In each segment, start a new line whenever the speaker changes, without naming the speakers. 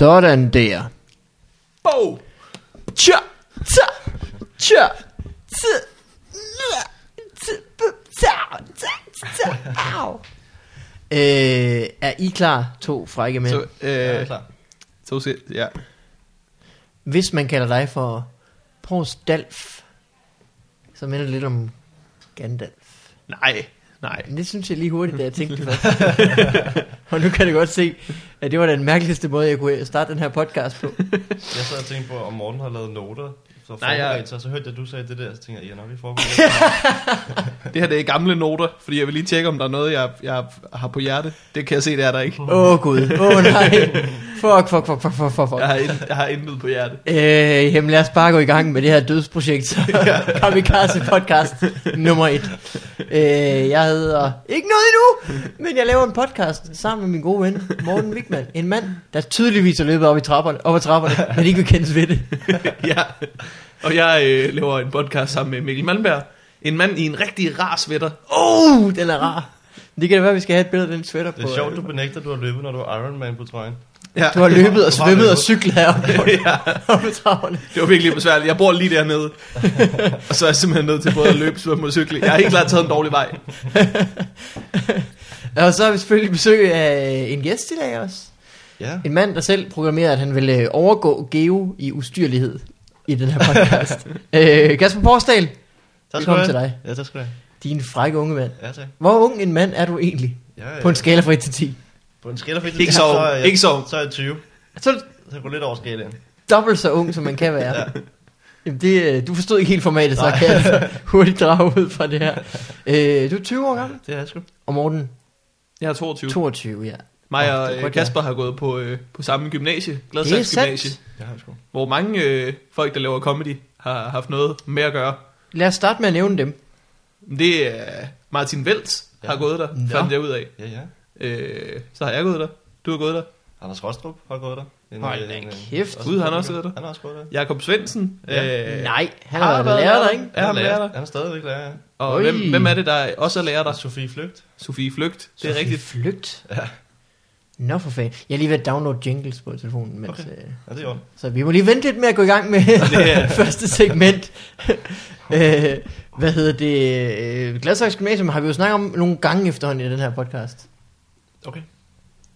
Sådan der.
Bo!
Tja, tja, tja. Øh, er I klar, to frække mænd?
Så, øh,
Ja, jeg er klar.
så se, ja.
Hvis man kalder dig for Provst Dalf, så minder det lidt om Gandalf.
Nej, nej.
Men det synes jeg lige hurtigt, da jeg tænkte det først. og nu kan jeg godt se, at det var den mærkeligste måde, jeg kunne starte den her podcast på.
Jeg sad og tænkte på, om Morten har lavet noter. Så
Nej, jeg-
sig, så hørte jeg, at du sagde det der, så tænkte jeg, ja, nok vi forberedt.
Det her det er gamle noter, fordi jeg vil lige tjekke, om der er noget, jeg, jeg har på hjerte. Det kan jeg se, det er der ikke.
Åh oh, gud, åh oh, nej. Fuck, fuck, fuck, fuck, fuck, fuck.
Jeg har, ind, jeg har intet på hjerte.
Øh, jamen lad os bare gå i gang med det her dødsprojekt, Kamikaze podcast nummer et. Øh, jeg hedder ikke noget endnu, men jeg laver en podcast sammen med min gode ven Morten Wigman. En mand, der tydeligvis har løbet op, i trapperne, op ad trapperne, men ikke vil kendes ved det.
ja. Og jeg øh, laver en podcast sammen med Mikkel Malmberg. En mand i en rigtig rar sweater.
Oh, den er rar. Det kan da være, at vi skal have et billede af den sweater på.
Det er sjovt,
øh,
du benægter, at du har løbet, når du har Iron Man på trøjen.
Ja.
Du har løbet og svømmet og cyklet heroppe
ja,
op ad trapperne.
det var virkelig besværligt. Jeg bor lige dernede. og så er jeg simpelthen nødt til både at løbe, svømme og cykle. Jeg har helt klart taget en dårlig vej.
Og så har vi selvfølgelig besøg af en gæst i dag også.
Ja.
En mand, der selv programmerede, at han ville øh, overgå Geo i ustyrlighed i den her podcast. øh, Kasper Porsdal,
Tak skal
Velkommen
du
til dig.
Ja, tak skal du have.
din frække unge mand.
Ja, tak.
Hvor ung en mand er du egentlig?
Ja, ja.
På en skala fra 1 til 10.
På en skala fra et til
Ikke så ung.
er jeg-
Ikke så.
Så er jeg 20.
Så er
Så jeg går lidt over skalaen.
dobbelt så ung, som man kan være.
Ja.
Jamen det, øh, du forstod ikke helt formatet, så
Nej.
kan jeg altså hurtigt drage ud fra det her. Øh, du er 20 år gammel,
Det er jeg sgu.
og Morten
Jeg er 22.
22, ja.
Mig og øh, Kasper har gået på, øh, på samme gymnasie, Gladsaxe. Gymnasie,
Det har jeg sgu.
hvor mange øh, folk, der laver comedy, har haft noget med at gøre.
Lad os starte med at nævne dem.
Det er Martin Veldt har
Ja.
gået der, fandt jeg ud af.
Ja, ja.
Øh, så har jeg gået der. Du har gået der.
Anders Rostrup har gået der. En,
Hold da
en,
kæft.
Gud, han har også været der.
Han har også gået der.
Jakob Svendsen.
Ja.
Øh,
Nej, han har været lærer der, ikke?
Er han lærer der?
Han er stadigvæk lærer, ja.
Og hvem, hvem er det, der også er lærer der?
Er Sofie Flygt.
Sofie Flygt. Det er
Sofie
rigtigt.
Flygt.
Ja.
Nå for fanden. Jeg er lige ved at downloade jingles på telefonen, mens,
Okay.
øh,
Ja, det er
så vi må lige vente lidt med at gå i gang med
Det
første segment. øh, hvad hedder det? Øh, Gladsaxe Gymnasium har vi jo snakket om nogle gange efterhånden i den her podcast.
Okay.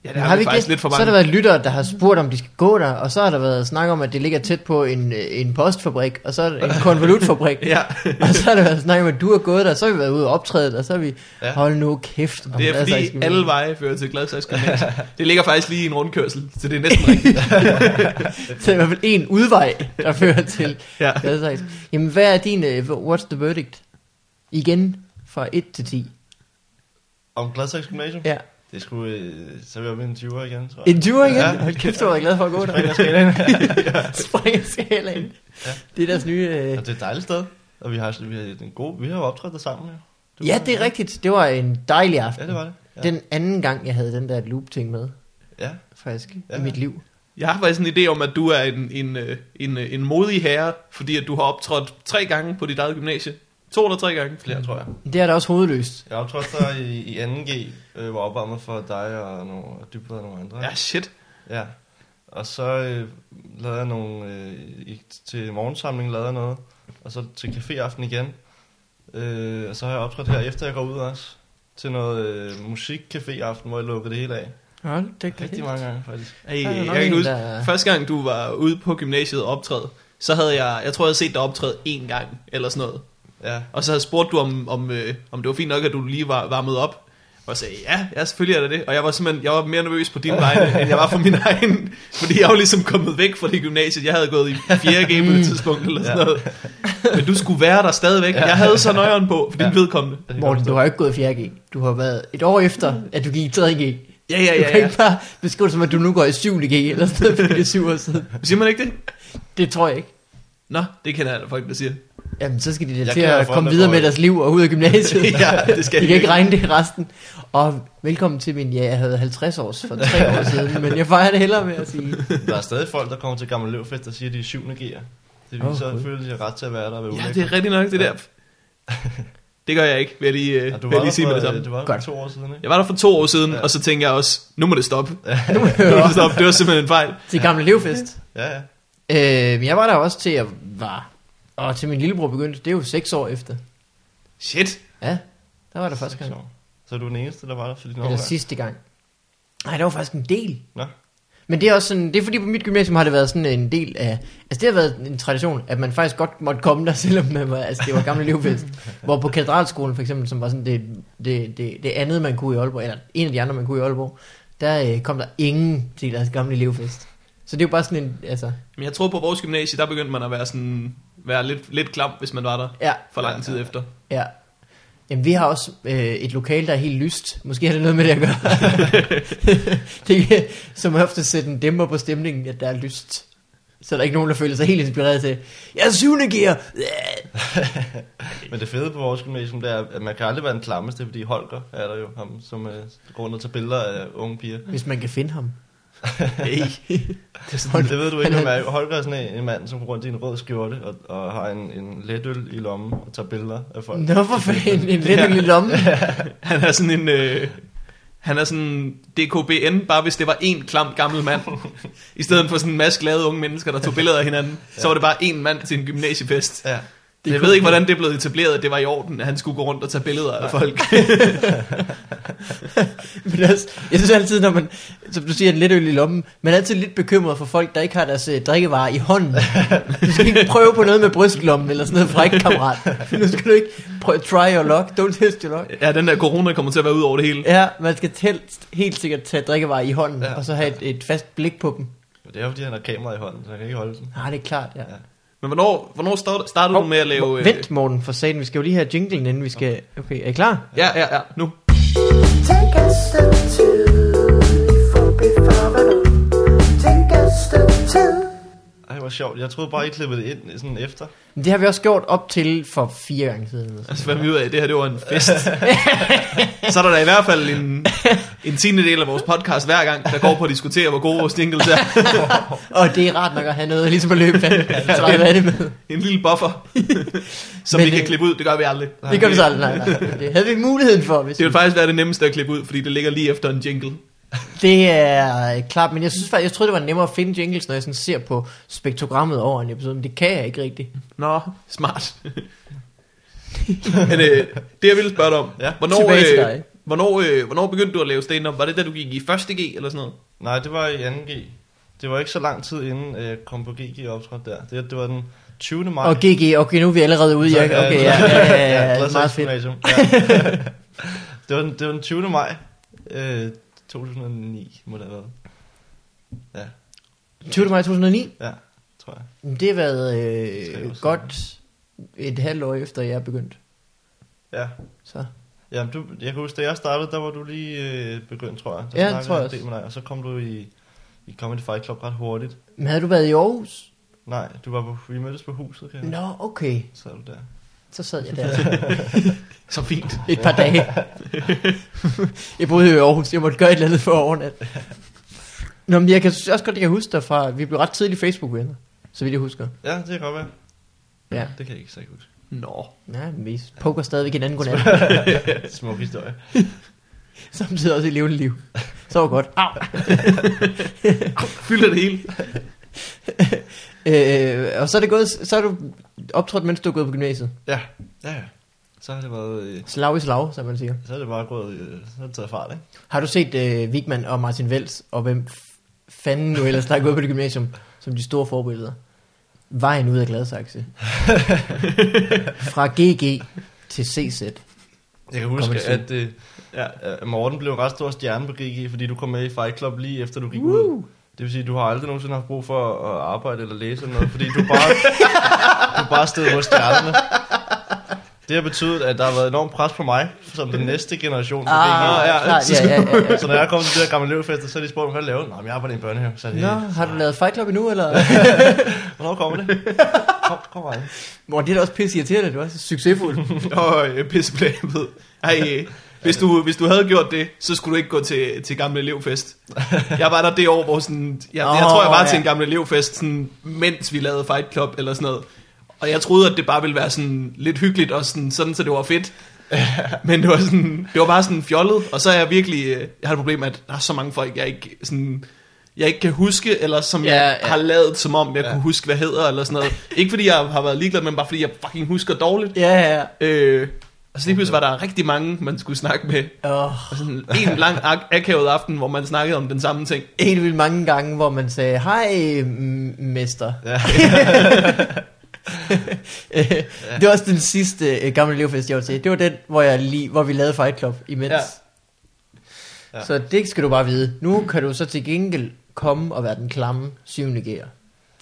Ja, det har, vi faktisk
det?
lidt for
Så har
mange.
der været lyttere, der har spurgt, om de skal gå der, og så har der været snak om, at det ligger tæt på en, øh, en postfabrik, og så er en konvolutfabrik.
Ja,
og så har der været snak om, at du har gået der, så har vi været ude og optræde, og så har vi,
Ja.
hold nu kæft. om
det er fordi alle veje fører til Gladsaxe. Det ligger faktisk lige i en rundkørsel, så det er næsten rigtigt.
Så er i hvert fald en udvej, der fører til
Ja.
Gladsaxe. Jamen, hvad er din, uh, what's the verdict? Igen, fra 1 til 10.
Om Gladsaxe Gymnasium?
Ja.
Det skulle øh, så er vi oppe i en 20'er igen, tror jeg.
En 20 igen?
Ja.
Hold kæft, du er glad for at gå der.
Springer skalaen.
Springer skalaen.
Ja.
Det er deres nye... Uh...
Og det er et dejligt sted. Og vi har, vi har, en god, vi har jo optrådt der sammen, jo. Du
Ja,
var-
det er rigtigt. Det var en dejlig aften.
Ja, det var det. Ja.
Den anden gang, jeg havde den der loop-ting med,
ja.
faktisk,
Ja.
i mit liv.
Jeg har faktisk en idé om, at du er en, en, øh, en, øh, en modig herre, fordi at du har optrådt tre gange på dit eget gymnasie. To eller tre gange.
Flere, tror jeg.
Det er da også hovedløst.
Jeg optrådte der i, i 2G, øh, var opvarmet for dig og nogle dybere og nogle andre.
Ja, shit.
ja. Og så øh, lavede jeg nogle, øh, i, til morgensamling lavede jeg noget, og så til caféaften igen. Øh, og så har jeg optrådt her, efter jeg går ud også, til noget øh, musikcafé-aften, hvor jeg lukkede det hele af.
Hold det
Rigtig mange gange, faktisk.
Ej,
er
jeg kan
en,
huske,
der-
første gang du var ude på gymnasiet og optræde, så havde jeg, jeg tror jeg havde set dig optræde én gang, eller sådan noget.
Ja,
Og så havde spurgt du, om, om, øh, om det var fint nok, at du lige var varmet op. Og jeg sagde, ja, ja, selvfølgelig er det det. Og jeg var simpelthen, jeg var mere nervøs på din vegne, end jeg var for min egen. Fordi jeg var ligesom kommet væk fra det gymnasiet. Jeg havde gået i 4G på det tidspunkt, eller sådan
Ja.
noget. Men du skulle være der stadigvæk. Jeg havde så nøjeren på, for din
Ja.
vedkommende.
Morten, du har ikke gået i 4G. Du har været et år efter, at du gik i 3G.
Ja, ja,
Du
ja,
kan
ja.
ikke bare beskrive det som, at du nu går i 7G, eller sådan noget, fordi det er 7 år siden.
Siger man ikke det?
Det tror jeg ikke.
Nå, det kender jeg da folk, der siger.
Jamen, så skal de da
Jeg
til at komme
der
videre med deres liv og ud af gymnasiet.
ja, det skal
De kan ikke regne det i resten. Og velkommen til min, ja, jeg havde 50 års for tre år siden, men jeg fejrer det hellere med at sige.
Der er stadig folk, der kommer til Gammel Løvfest og siger, at de er 7. G'er. Det viser,
Gud.
at føler har ret til at være der og være
Ja, det er rigtig nok det der. Det gør jeg ikke, vil jeg lige, øh,
Ja, du
vil jeg lige sige med det
for,
samme.
øh, du var der for to år siden, ikke?
Jeg var der for to år siden,
Ja.
og så tænkte jeg også, nu må det stoppe.
Nu må jeg
Nu må det stoppe. Det var simpelthen en fejl.
til gamle levfest.
Ja, ja.
Øh, men jeg var der også til at var, og til min lillebror begyndte, det er jo seks år efter.
Shit.
Ja, der var der første gang.
Så, så er du den eneste, der var der for din
Eller
årgang?
sidste gang. Nej, der var faktisk en del.
Nå.
Men det er også sådan, det er fordi på mit gymnasium har det været sådan en del af, altså det har været en tradition, at man faktisk godt måtte komme der, selvom man var, altså det var gamle livfest. Hvor på katedralskolen for eksempel, som var sådan det, det, det, det andet man kunne i Aalborg, eller en af de andre man kunne i Aalborg, der øh, kom der ingen til deres gamle livfest. Så det er jo bare sådan en, altså,
Men jeg tror på vores gymnasie, der begyndte man at være sådan, være lidt, lidt klam, hvis man var der
ja,
for lang tid efter.
ja. Jamen vi har også øh, et lokal, der er helt lyst. Måske har det noget med det at gøre. det kan som ofte sætte en dæmper på stemningen, at der er lyst. Så er der ikke nogen, der føler sig helt inspireret til, jeg er syvende gear.
Men det fede på vores gymnasium, det er, at man kan aldrig være den klammeste, fordi Holger er der jo, ham, som uh, går rundt og tager billeder af unge piger.
Hvis man kan finde ham.
Hey. det er sådan,
Det ved du ikke,
er-
er. Holger er sådan en, en mand, som går rundt i en rød skjorte og, og har en, en letøl i lommen og tager billeder af folk.
Nå, for fanden, en lidt lille lomme.
han er sådan en... Øh, han er sådan DKBN, bare hvis det var en klam gammel mand. I stedet for sådan en masse glade unge mennesker, der tog billeder af hinanden. Så var det bare en mand til en gymnasiefest.
Ja.
Det jeg ved ikke, hvordan det blev etableret, at det var i orden, at han skulle gå rundt og tage billeder af folk.
Men også, jeg synes altid, når man, som du siger, en lidt øl i lommen, man er altid lidt bekymret for folk, der ikke har deres uh, drikkevarer i hånden. Du skal ikke prøve på noget med brystlommen eller sådan noget fræk, kammerat. Nu skal du ikke prøve, try your luck, don't test your luck.
ja, den der corona kommer til at være ud over det hele.
Ja, man skal helst, helt sikkert tage drikkevarer i hånden, ja. Og så have et, et fast blik på dem.
Men det er jo, fordi han har kamera i hånden, så han kan ikke holde den.
Ah, det er klart, ja.
Ja.
Men hvornår, hvornår start- startede du med at lave... øh,
Vent, Morten, for satan, vi skal jo lige have jinglen, inden vi skal... Okay, er I klar?
Ja, ja, ja, nu.
Take a step two before before Take a step two.
Hvor sjovt. Jeg troede bare, I klippede det ind sådan efter.
Men det har vi også gjort op til for fire gange siden.
Altså, hvad vi ud af, det her, det var en fest. så er der da i hvert fald en, en tiende del af vores podcast hver gang, der går på at diskutere, hvor gode vores jingles er.
Og det er rart nok at have noget ligesom at løbe fand. Så er det med.
En lille buffer, som
Men,
vi kan
øh,
klippe ud. Det gør vi aldrig.
Det gør vi så aldrig, nej, nej. Det havde vi muligheden for, hvis
Det
vi...
vil faktisk være det nemmeste at klippe ud, fordi det ligger lige efter en jingle.
Det er klart, men jeg synes faktisk, jeg troede, det var nemmere at finde jingles, når jeg sådan ser på spektrogrammet over en episode, men det kan jeg ikke rigtigt.
Nå, smart. Men øh, det jeg ville spørge dig om,
Ja.
hvornår, øh,
dig.
hvornår, øh, hvornår begyndte du at lave stand-up? Var det da du gik i første G eller sådan noget?
Nej, det var i 2G. Det var ikke så lang tid inden øh, jeg kom på GG optrådt der. Det, det var den 20. maj.
Og GG, okay, nu er vi allerede ude.
Så,
Ja, okay, ja, ja, ja, ja, ja,
Gladsaxe
meget fedt.
Ja. det, var den, det var den 20. maj øh, 2009, må det have været. Ja,
20. maj 2009,
ja, tror jeg.
det har været øh, godt et halvt år efter, jeg er begyndt.
Ja.
Så.
Jamen, du, jeg kan huske, da jeg startede, der var du lige øh, begyndt, tror jeg. Der
Ja, det tror jeg også.
Med dig, og så kom du i, i Comedy Fight Club ret hurtigt.
Men havde du været i Aarhus?
Nej, du var på, vi mødtes på huset, kan jeg.
Nå, okay.
Så sad du der.
Så sad jeg der
Så fint.
et par dage. jeg boede jo i Aarhus, jeg måtte gøre et eller andet for at overnatte. Nå, men jeg kan også godt jeg kan huske derfra, vi blev ret tidligt Facebook-venner, så vidt jeg husker.
Ja, det kan godt være.
Ja.
Det kan jeg ikke så ikke huske.
Nå.
Ja, men vi poker stadigvæk hinanden godnat.
Smuk historie.
Samtidig også i levende liv. Så var godt. Au.
Fylder det hele.
Øh, og så er det gået, så er du optrådt, mens du er gået på gymnasiet.
Ja, ja, ja. Så har det været... Øh,
Slag i slag, som man siger.
så er det bare gået... Øh, så har det taget fart, ikke?
Har du set øh, Vigman og Martin Vels, og hvem fanden nu ellers, der er gået på det gymnasium, som de store forbilleder? Vejen ud af Gladsaxe. Fra GG til CZ.
Jeg kan huske, at, øh,
Ja.
at Morten blev en ret stor stjerne på GG, fordi du kom med i Fight Club lige efter du gik ud. Det vil sige, at du har aldrig nogensinde haft brug for at arbejde eller læse eller noget, fordi du er bare, du er bare stedet hos stjernerne. Det har betydet, at der har været enormt pres på mig, som den næste generation
Ah,
GG.
ja, klart, ja, ja, ja, ja.
Så når jeg kom til de der gamle elevfester, så har de spurgt mig, hvad laver du? Nå, men jeg arbejder i en børnehave. Så er det,
Nå, har du lavet Fight Club endnu, eller?
Hvornår kommer det? Kom, kom vej.
Morten, det er da også pisse irriterende, du er så succesfuld.
Og øh, pisseblæbet. Ej, øh, hvis du, hvis du havde gjort det, så skulle du ikke gå til, til gamle elevfest. Jeg var der det år, hvor sådan... Jeg, jeg
Åh,
tror, jeg var
ja.
til en gamle elevfest, sådan, mens vi lavede Fight Club eller sådan noget. Og jeg troede, at det bare ville være sådan lidt hyggeligt, og sådan, sådan så det var fedt. Men det var, sådan, det var bare sådan fjollet, og så er jeg virkelig, øh, jeg har et problem med, at der er så mange folk, jeg ikke, sådan, jeg ikke kan huske, eller som
Ja,
jeg
ja.
har lavet, som om jeg
Ja.
kunne huske, hvad hedder, eller sådan noget. Ikke fordi jeg har været ligeglad, men bare fordi jeg fucking husker dårligt.
Ja, ja.
Øh, og så lige pludselig var der rigtig mange, man skulle snakke med.
Oh,
Og sådan en lang ak- akavet aften, hvor man snakkede om den samme ting.
helt vildt mange gange, hvor man sagde, hej, mester.
Ja.
Det var også den sidste øh, gamle levefest, jeg var til. Det var den, hvor, jeg lige, hvor vi lavede Fight Club imens.
Ja.
Ja. Så det skal du bare vide. Nu kan du så til gengæld komme og være den klamme syvende gear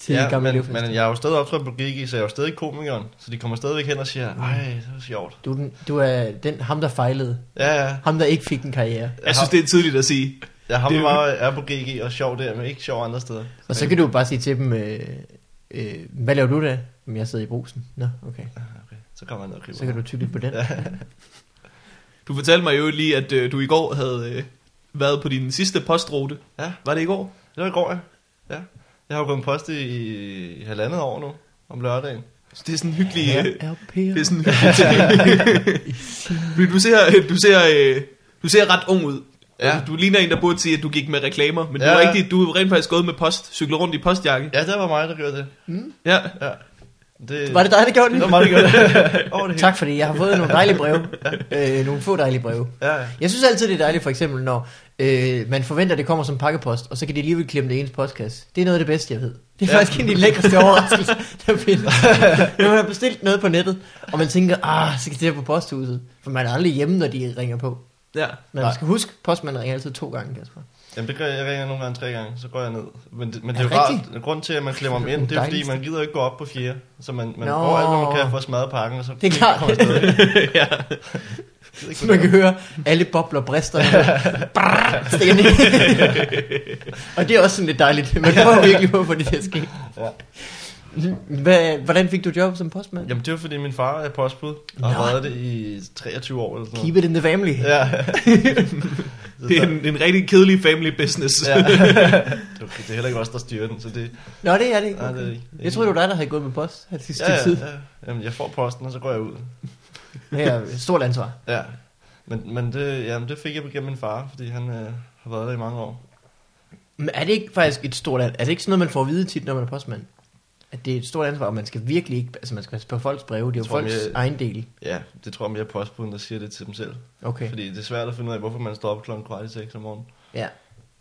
til ja, gamle
men, men jeg er jo stadig optrådt på Gigi, så jeg er jo stadig komikeren. Så de kommer stadigvæk hen og siger, ej, det var sjovt.
Du, er den, du er den, ham, der fejlede.
Ja, ja.
Ham, der ikke fik en karriere.
Jeg synes, det er tidligt at sige.
Jeg har bare er på GG og sjov der, men ikke sjov andre steder.
Og så kan du bare sige til dem, øh, øh, hvad laver du da? Jamen, jeg sidder i brusen. Nå, okay.
Okay, så kommer jeg ned og.
Så kan du tykke på den.
Du fortalte mig jo lige, at øh, du i går havde øh, været på din sidste postrute.
Ja,
Var det i går?
det var i går, ja. ja. Jeg har jo post i, i halvandet år nu, om lørdagen.
Så det er sådan en hyggelig...
Ja,
Øh,
er
det er sådan en hyggelig ting. Du ser, du ser, øh, du ser ret ung ud.
Ja.
Ja. Du ligner en, der burde sige, at du gik med reklamer. Men ja. Du, er rigtig, du er rent faktisk gået med post, cyklet rundt i postjakke.
Ja, det var mig, der gjorde det.
Ja.
Ja. Det,
Var det dig, der gjorde
det var
det?
mig, der gjorde det. Over det hele.
Tak fordi jeg har fået nogle dejlige breve. øh, nogle få dejlige breve.
Ja, ja.
Jeg synes altid, det er dejligt, for eksempel, når øh, man forventer, at det kommer som pakkepost, og så kan de alligevel klemme det i ens postkasse. Det er noget af det bedste, jeg ved. Det er ja. Faktisk en af de lækreste overraskelser, der findes. Når man har bestilt noget på nettet, og man tænker, ah, så skal det her på posthuset. For man er aldrig hjemme, når de ringer på.
ja.
Men man skal huske, postmanden ringer altid to gange, Kasper.
Jamen det gør jeg, jeg ringer nogle gange tre gange, så går jeg ned. Men det, men
Er
det er jo
det
rart, grund til at man klemmer dem ind, det er fordi man gider ikke gå op på fjerde. Så man, man
Nå.
går alt, hvad man kan for at smadre pakken, og så
Det er klart.
kommer afsted.
ja.
Så man kan høre alle bobler brister. Og det er også sådan lidt dejligt. Man prøver virkelig på at få det til at ske.
Ja.
Hvad, hvordan fik du job som postmand?
Jamen det var fordi min far er postbud, og har været det i 23 år eller sådan
Keep it in the family.
Ja.
Det er en, en rigtig kedelig family business.
ja. det, okay, det er heller ikke os, der styrer den, så det...
Nå, det er det ikke.
Nej, det er
Okay.
ikke.
Jeg troede, det var dig, der havde gået med post her sidste
ja, ja,
tid.
ja. Jamen, jeg får posten, og så går jeg ud.
Det er et stort ansvar.
Ja. Men, men det, jamen, det fik jeg gennem min far, fordi han øh, har været der i mange år.
Men er det ikke faktisk et stort? Er det ikke sådan noget, man får at vide tit, når man er postmand? At det er et stort ansvar, og man skal virkelig ikke... Altså, man skal passe på folks breve. Det er jo
tror,
folks
jeg-
egen del.
Ja, det tror jeg mere postbuden, der siger det til dem selv.
Okay.
Fordi det er svært at finde ud af, hvorfor man står op klokken kvart i seks om morgenen.
Ja.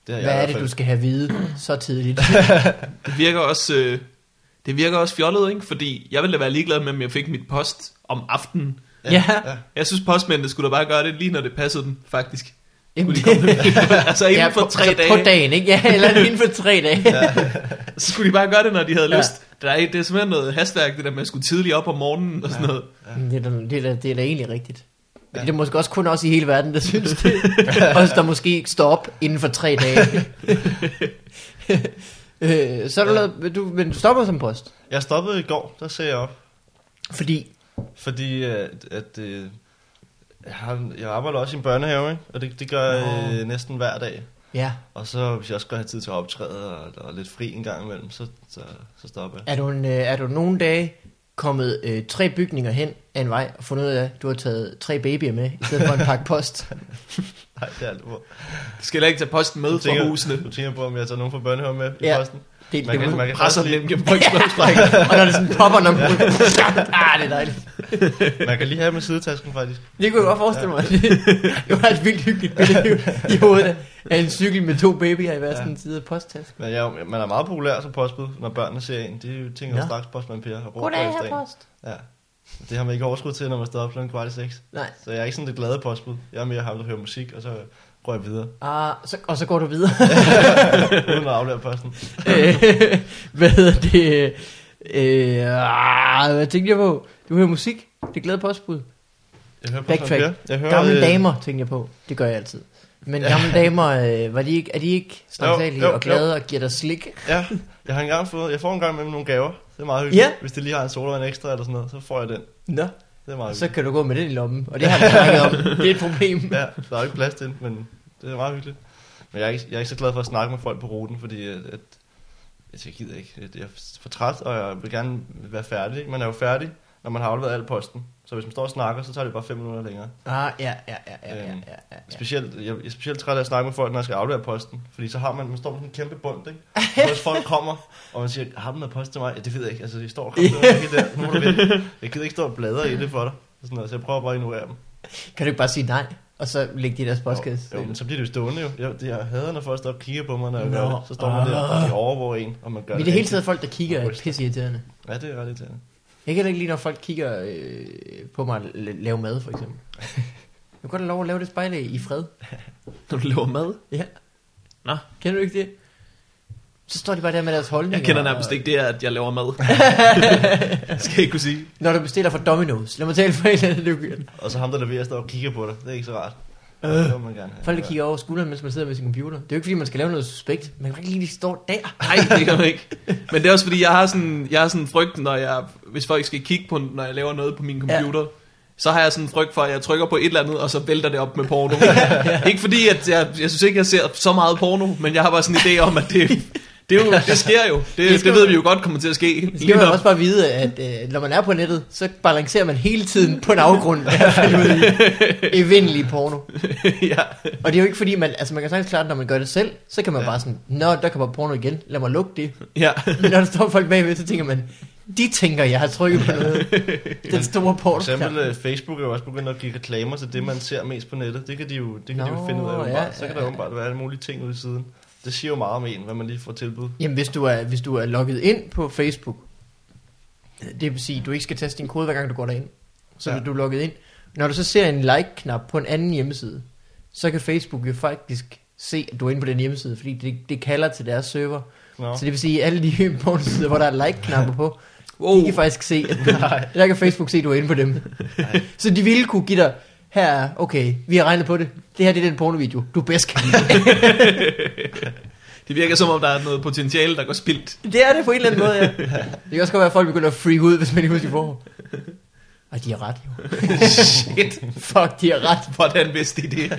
Det
Hvad er det, du skal have at vide så tidligt?
Det virker også... Øh, det virker også fjollet, ikke? Fordi jeg ville da være ligeglad med, om jeg fik mit post om aftenen.
Ja.
ja.
Jeg synes, postmændene skulle da bare gøre det lige, når det passede dem, faktisk.
Jamen,
de komme altså inden
ja,
for
på,
tre
altså
dage.
På dagen, ikke? Ja, eller inden for tre dage.
Så skulle de bare gøre det, når de havde
Ja.
lyst. Der er, det er simpelthen noget hastværk, det der med at skulle tidligt op om morgenen og sådan noget.
Det, er da, det, er da, det er da egentlig rigtigt. Ja.
Ja.
Det er måske også kun os i hele verden, der synes det. Os, der måske ikke står op inden for tre dage. øh, så er du,
Ja.
lavet, du, men du stopper som post.
Jeg stoppede i går, der sagde jeg op.
Fordi,
Fordi at, at øh, jeg, arbejder også i en børnehave, ikke? og det, det gør jeg øh, næsten hver dag.
ja,
Og så hvis jeg også skal have tid til at optræde og, og lidt fri en gang imellem, så, så, så stopper jeg.
er du, en, øh, er du nogle dage kommet øh, tre bygninger hen af en vej og fundet ud af, at du har taget tre babyer med, i stedet for en pakke post?
Nej, det er på.
Du skal heller ikke tage posten med
Du
fra
tænker,
husene.
du tænker på, om jeg tager nogen fra børnehaven med i
Ja.
posten?
Det,
Man
det,
kan, man kan
Presser
lige,
gennem brygtsmødsprækken.
og når det sådan popper, når man... ah, det er dejligt.
man kan lige have med sidetasken faktisk.
Det kunne jeg godt forestille mig. det var et vildt hyggeligt billede i hovedet af en cykel med to babyer i hver
Ja.
sin side af posttasken.
Men jeg, man er meget populær som postbud, når børnene ser en. De tænker jo straks postmand Per
Goddag, her post.
Ja. Det har man ikke overskud til, når man står op klokken kvart i seks.
Nej.
Så jeg er ikke sådan det glade postbud. Jeg er mere ham, der hører musik, og så går jeg videre.
Ah, så, og så går du videre.
uden at aflevere posten.
Øh, hvad hedder det? Øh, ah, hvad tænkte jeg på? Du hører musik. Det er glad postbud.
Jeg hører
Backtrack.
postmand Per. Jeg hører,
Gamle
øh,
damer, tænker jeg på. Det gør jeg altid. Men gamle damer, øh, var de ikke, er de ikke snaksalige
Jo, jo,
og glade og giver dig slik?
Ja, jeg har engang fået, jeg får engang med nogle gaver. Det er meget hyggeligt.
Ja.
Hvis det lige har en sodavand ekstra eller sådan noget, så får jeg den.
Nå,
Det er meget
så kan du gå med den i lommen. Og det har vi snakket om. Det er et problem.
Ja, der er ikke plads til den, men det er meget hyggeligt. Men jeg er ikke, jeg er ikke så glad for at snakke med folk på ruten, fordi at, at, at jeg gider ikke. Jeg er for træt, og jeg vil gerne være færdig. Man er jo færdig, når man har afleveret al posten. Så hvis man står og snakker, så tager det bare 5 minutter længere.
Ah, ja, ja, ja, ja, ja,
Øhm,
ja, ja.
Specielt, jeg, jeg er specielt træt af at snakke med folk, når jeg skal aflevere posten. Fordi så har man, man står med sådan en kæmpe bund, ikke? Og hvis folk kommer, og man siger, har du noget post til mig? Ja, det ved jeg ikke. Altså, de står og kommer der. Nu må du vente. Jeg gider ikke stå og bladre i det for dig. Sådan noget, så jeg prøver bare at ignorere dem.
Kan du ikke bare sige nej, og så lægge de i deres postkasse?
Jo, jo, men så bliver det jo stående jo. Jeg, jeg hader, når folk står og kigger på mig, når jeg gør det. Så står man der, og de overvåger en, og man gør
Men
det
det hele taget folk, der kigger, er pisse irriterende.
Ja, det er ret irriterende.
Jeg kan heller ikke lide, når folk kigger øh, på mig lave mad, for eksempel. Jeg kan godt have lov at lave det spejle i fred.
Når du laver mad.
Ja.
Nå.
Kender du ikke det? Så står de bare der med deres holdninger.
Jeg kender nærmest ikke det, at jeg laver mad. Skal jeg ikke kunne sige.
Når du bestiller fra Domino's. Lad mig tale for en eller anden.
Og så ham, der leverer, står og kigger på dig. Det er ikke så rart.
Øh.
Det må man gerne have.
Folk, der kigger over skulderen, mens man sidder med sin computer. Det er jo ikke, fordi man skal lave noget suspekt. Man kan ikke lige stå der.
Nej, det kan man ikke. Men det er også fordi, jeg har sådan, jeg har sådan en frygt, når jeg, hvis folk skal kigge på, når jeg laver noget på min computer, ja. så har jeg sådan en frygt for, at jeg trykker på et eller andet, og så vælter det op med porno. Ikke fordi, at jeg, jeg synes ikke, jeg ser så meget porno, men jeg har bare sådan en idé om, at det, det, er jo, det sker jo. Det,
Det
det,
skal
det ved vi jo godt kommer til at ske.
Det skal man også bare vide, at øh, når man er på nettet, så balancerer man hele tiden på en afgrund ud i evindelig porno.
ja.
Og det er jo ikke fordi, man, altså man kan sagtens klare når man gør det selv, så kan man ja. bare sådan, nå, der kommer porno igen, lad mig lukke det.
ja.
Men når der står folk bagved, så tænker man, de tænker, jeg har trykket på noget. Den store
For
porno.
eksempel øh, Facebook er jo også begyndt at give reklamer til det, man ser mest på nettet. Det kan de jo, det kan de jo
Nå,
finde ud af.
ja,
så kan
ja,
der
ja.
åbenbart være alle mulige ting ude i siden. Det siger jo meget om en, hvad man lige får tilbud.
Jamen, hvis du, er, hvis du er logget ind på Facebook, det vil sige, at du ikke skal teste din kode, hver gang du går derind. Så
Ja.
du er logget ind. Når du så ser en like-knap på en anden hjemmeside, så kan Facebook jo faktisk se, at du er inde på den hjemmeside, fordi det, det kalder til deres server.
Nå.
Så det vil sige, at alle de pornosider, hvor der er like-knapper på,
Wow.
de kan faktisk se, at du, der kan Facebook se, at du er inde på dem. så de ville kunne give dig, her er, okay, vi har regnet på det, det her det er den pornovideo, du bedst kan lide.
Det virker som om, der er noget potentiale, der går spildt.
Det er det på en eller anden måde, ja. Det kan også godt være, at folk begynder at freak ud, hvis man ikke husker får. Og de har ret, jo.
Shit.
Fuck, de har ret.
Hvordan vidste de det?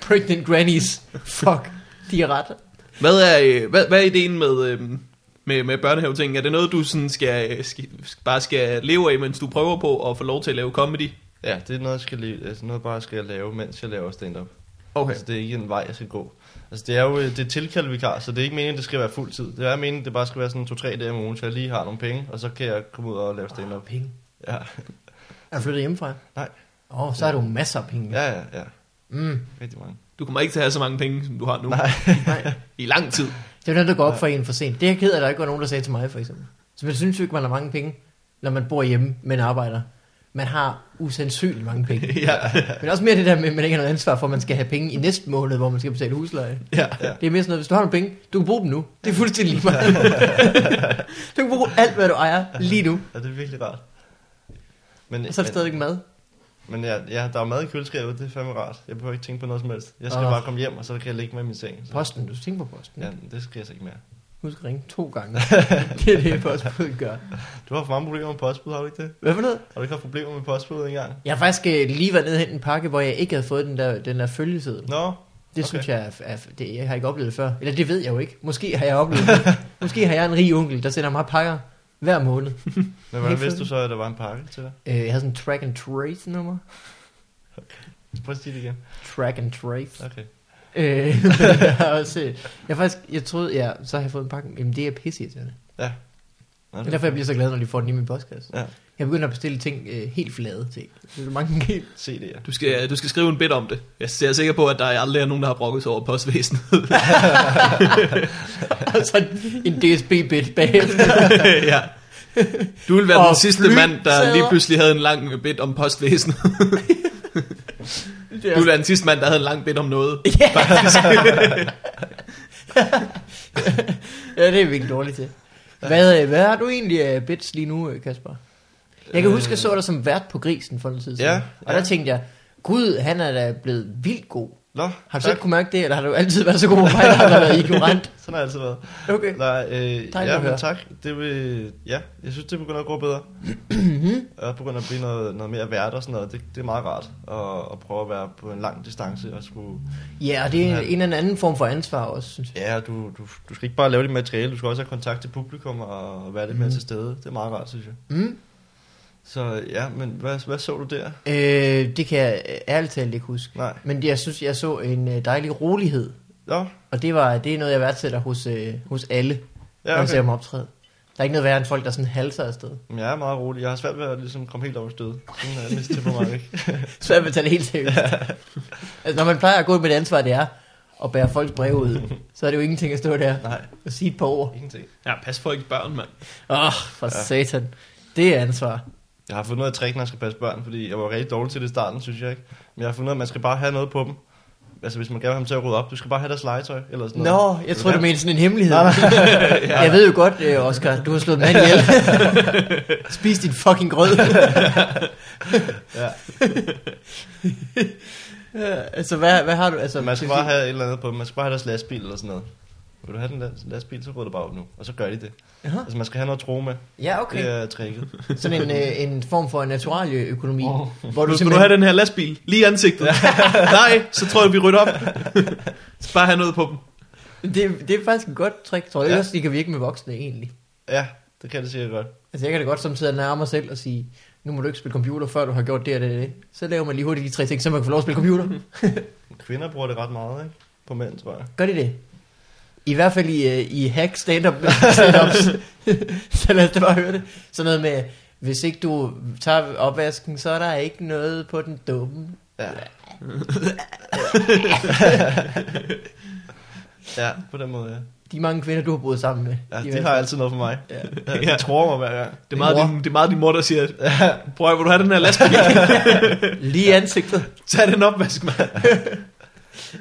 Pregnant grannies. Fuck, de har ret.
Hvad er, øh, hvad, hvad er ideen med, øhm, med, med børnehaveting? Er det noget, du sådan skal, skal, bare skal leve af, mens du prøver på at få lov til at lave comedy?
Ja, det er noget, jeg skal leve, altså noget bare skal jeg lave, mens jeg laver stand-up.
Okay.
Altså, det er ikke en vej, jeg skal gå. Altså, det er jo øh, det er tilkaldt vikar, så det er ikke meningen, det skal være fuld tid. Det er meningen, det bare skal være sådan to-tre dage om ugen, så jeg lige har nogle penge, og så kan jeg komme ud og lave stand-up.
Penge.
Ja,
Er du flyttet hjemmefra?
Nej.
Åh, oh, så har du masser af penge.
ja, ja, ja.
Mm.
Rigtig mange.
Du kommer ikke til at have så mange penge, som du har nu.
Nej.
Nej.
I lang tid.
Det er noget, der går op for en for sent. Det er jeg ked af, at der ikke var nogen, der sagde til mig, for eksempel. Så man synes jo ikke, man har mange penge, når man bor hjemme, men arbejder. Man har usandsynligt mange penge.
ja.
Men også mere det der med, at man ikke har noget ansvar for, at man skal have penge i næste måned, hvor man skal betale husleje.
ja.
Ja.
Det er mere sådan noget, hvis du har nogle penge, du kan bruge dem nu. Det er fuldstændig lige meget. du kan bruge alt, hvad du ejer lige nu.
Ja, det er virkelig rart. Men,
Og så er der stadigvæk mad.
men ja, ja, der er mad i køleskabet, det er fandme rart. Jeg behøver ikke tænke på noget som helst. Jeg skal
Åh.
bare komme hjem, og så kan jeg ligge med min seng. Så.
Posten, du tænker på posten.
Ja, det skal jeg så ikke mere.
Husk at ringe to gange. det er det, postbuddet gør.
Du har for mange problemer med postbud, har du ikke det?
Hvad for noget?
Har du ikke haft problemer med postbud engang?
Jeg har faktisk øh, lige været nede og hente en pakke, hvor jeg ikke havde fået den der, den der følgeseddel.
Nå,
Det
Okay.
synes jeg, er, er, det, jeg har ikke oplevet før. Eller det ved jeg jo ikke. Måske har jeg oplevet det. Måske har jeg en rig onkel, der sender mig pakker hver måned.
men hvordan vidste du så, at der var en pakke til dig?
Øh, jeg havde sådan en track and trace nummer.
Prøv at sige det igen.
Track and trace.
Okay.
Øh, jeg har også, jeg faktisk, jeg troede, ja, så har jeg fået en pakke. Jamen det er pisse til det.
Nå,
Det er derfor, jeg bliver så glad, når de får den i min postkasse.
Ja,
Jeg begynder at bestille ting øh, helt flade ting. Det er mange helt...
se det, ja.
Du skal, du skal skrive en bit om det. Jeg er sikker på, at der aldrig er nogen, der har brokket sig over postvæsenet.
og så en DSB-bit bagefter.
ja. Du vil være
Og
den sidste mand, der lige pludselig havde en lang bit om postvæsenet. Du være den sidste mand, der havde en lang bit om noget.
Ja. ja, det er vi ikke dårligt til. Hvad, øh, hvad har du egentlig bits lige nu, øh, Kasper? Jeg kan huske, jeg så dig som vært på Grisen for noget tid siden.
Ja,
Og
ja.
der tænkte jeg, gud, han er da blevet vildt god.
Nå,
Har du selv kunne mærke det, eller har du altid været så god på eller har været ignorant?
Sådan har jeg altid været.
Okay.
Nej, øh,
at
ja, men tak. Det vil, ja, jeg synes, det begynder at gå bedre.
Mhm.
Jeg begynder at blive noget, noget mere vært og sådan noget. Det, det er meget rart at, at prøve at være på en lang distance og skulle...
Ja, og det er en eller anden form for ansvar også, synes jeg.
Ja, du, du, du skal ikke bare lave dit materiale, du skal også have kontakt til publikum og være lidt mere
Mhm.
til stede. Det er meget rart, synes jeg.
Mm.
Så ja, men hvad, hvad så du der?
Øh, det kan jeg ærligt talt ikke huske.
Nej.
Men jeg synes, jeg så en øh, dejlig rolighed.
Nå,
Og det, var, det er noget, jeg værdsætter hos, øh, hos alle, ja,
ja,
når jeg ser
okay.
dem optræde. Der er ikke noget værre end folk, der sådan halser afsted.
Jeg er meget rolig. Jeg har svært ved at ligesom komme helt over stød. Sådan er mit temperament, ikke?
Så jeg vil tage det helt seriøst. altså, når man plejer at gå med det ansvar, det er at bære folks brev ud, så er det jo ingenting at stå der
Nej,
og sige et par ord.
ingenting.
Ja, pas på ikke børn, mand.
Åh, oh, for
Ja.
ja. satan. Det er ansvar.
Jeg har fundet ud af trick, når jeg skal passe børn, fordi jeg var rigtig dårlig til det i starten, synes jeg ikke. Men jeg har fundet ud af, at man skal bare have noget på dem. Altså, hvis man gerne vil have dem til at rydde op, du skal bare have deres legetøj, eller sådan noget.
Nå, jeg tror du mente sådan en hemmelighed.
Nej, nej.
Jeg ved jo godt, øh, Oscar, du har slået mand ihjel. Spis din fucking grød.
Ja.
Ja, altså, hvad, hvad har du? Altså,
Man skal bare have et eller andet på dem. Man skal bare have deres lastbil eller sådan noget. Vil du have den last- lastbil, så rydder du bare op nu. Og så gør de det.
Aha.
Altså, man skal have noget at tro med.
Ja, okay.
Det er tricket.
Sådan en, øh, en form for naturalieøkonomi,
Åh.
hvor du
Du, skal du have den her lastbil lige i ansigtet? Nej, så tror jeg, vi rydder op. skal bare have noget på dem.
det, det er faktisk et godt trick, tror jeg.
Ja.
Også, de kan virke med voksne egentlig.
Ja, det kan det sikkert godt.
Altså, jeg kan da godt samtidig nærme mig selv og sige, nu må du ikke spille computer, før du har gjort det og det det. Så laver man lige hurtigt de tre ting, så man kan få lov at spille computer.
Kvinder bruger det ret meget, ikke? På mænd, tror jeg.
Gør de det? I hvert fald i, øh, i hack stand-up setups. så lad os da bare høre det. Sådan noget med, hvis ikke du tager opvasken, så er der ikke noget på den dumme.
Ja. ja, på den måde, ja.
De mange kvinder, du har boet sammen med.
Ja, de
hvert
har altid noget for mig.
Ja.
Ja, de
Ja.
tror mig hver gang.
Det er meget,
mor.
din, det er meget din mor, der siger, prøv at, vil du have den her lastbil?
Lige ansigtet.
Tag den opvask, mand.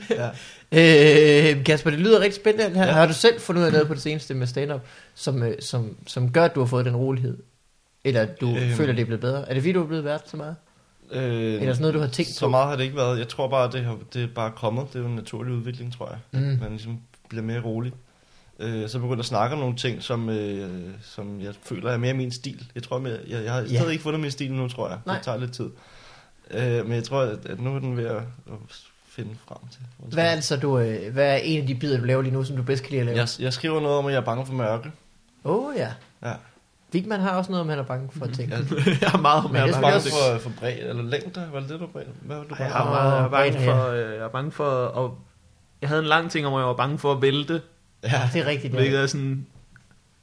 Ja.
Øh, Kasper, det lyder rigtig spændende her.
Ja.
Ja. Har du selv fundet ud af noget på det seneste med stand-up, som, øh, som, som gør, at du har fået den rolighed? Eller du
Øhm.
føler, det er blevet bedre? Er det fordi, du er blevet vært så meget?
Øh,
Eller sådan noget, du har tænkt
så
på?
meget har det ikke været. Jeg tror bare, det, har, det er bare kommet. Det er jo en naturlig udvikling, tror jeg.
Mm.
Man ligesom bliver mere rolig. Øh, så begynder at snakke om nogle ting, som, øh, som jeg føler er mere min stil. Jeg tror, jeg, jeg, jeg har
Ja.
stadig ikke fundet min stil nu, tror jeg.
Nej.
Det tager lidt tid. Øh, men jeg tror, at, at nu er den ved at, at finde frem til.
Hvad er det så, du, øh, hvad er en af de bidder, du laver lige nu, som du bedst kan lide at lave?
Jeg, jeg skriver noget om, at jeg er bange for mørke.
Åh oh, ja.
Ja.
Wigman har også noget, om han er bange for ting.
Jeg,
Jeg er meget
det
jeg er
bange
bange
også-
for, for bred eller længder. Var det det, du bred? Hvad var du
Jeg
bange
er,
for?
meget, jeg er bange
Bredde,
for, øh, jeg er bange for at, jeg havde en lang ting om, at jeg var bange for at vælte,
Ja, det er rigtigt.
hvilket
Ja.
er sådan,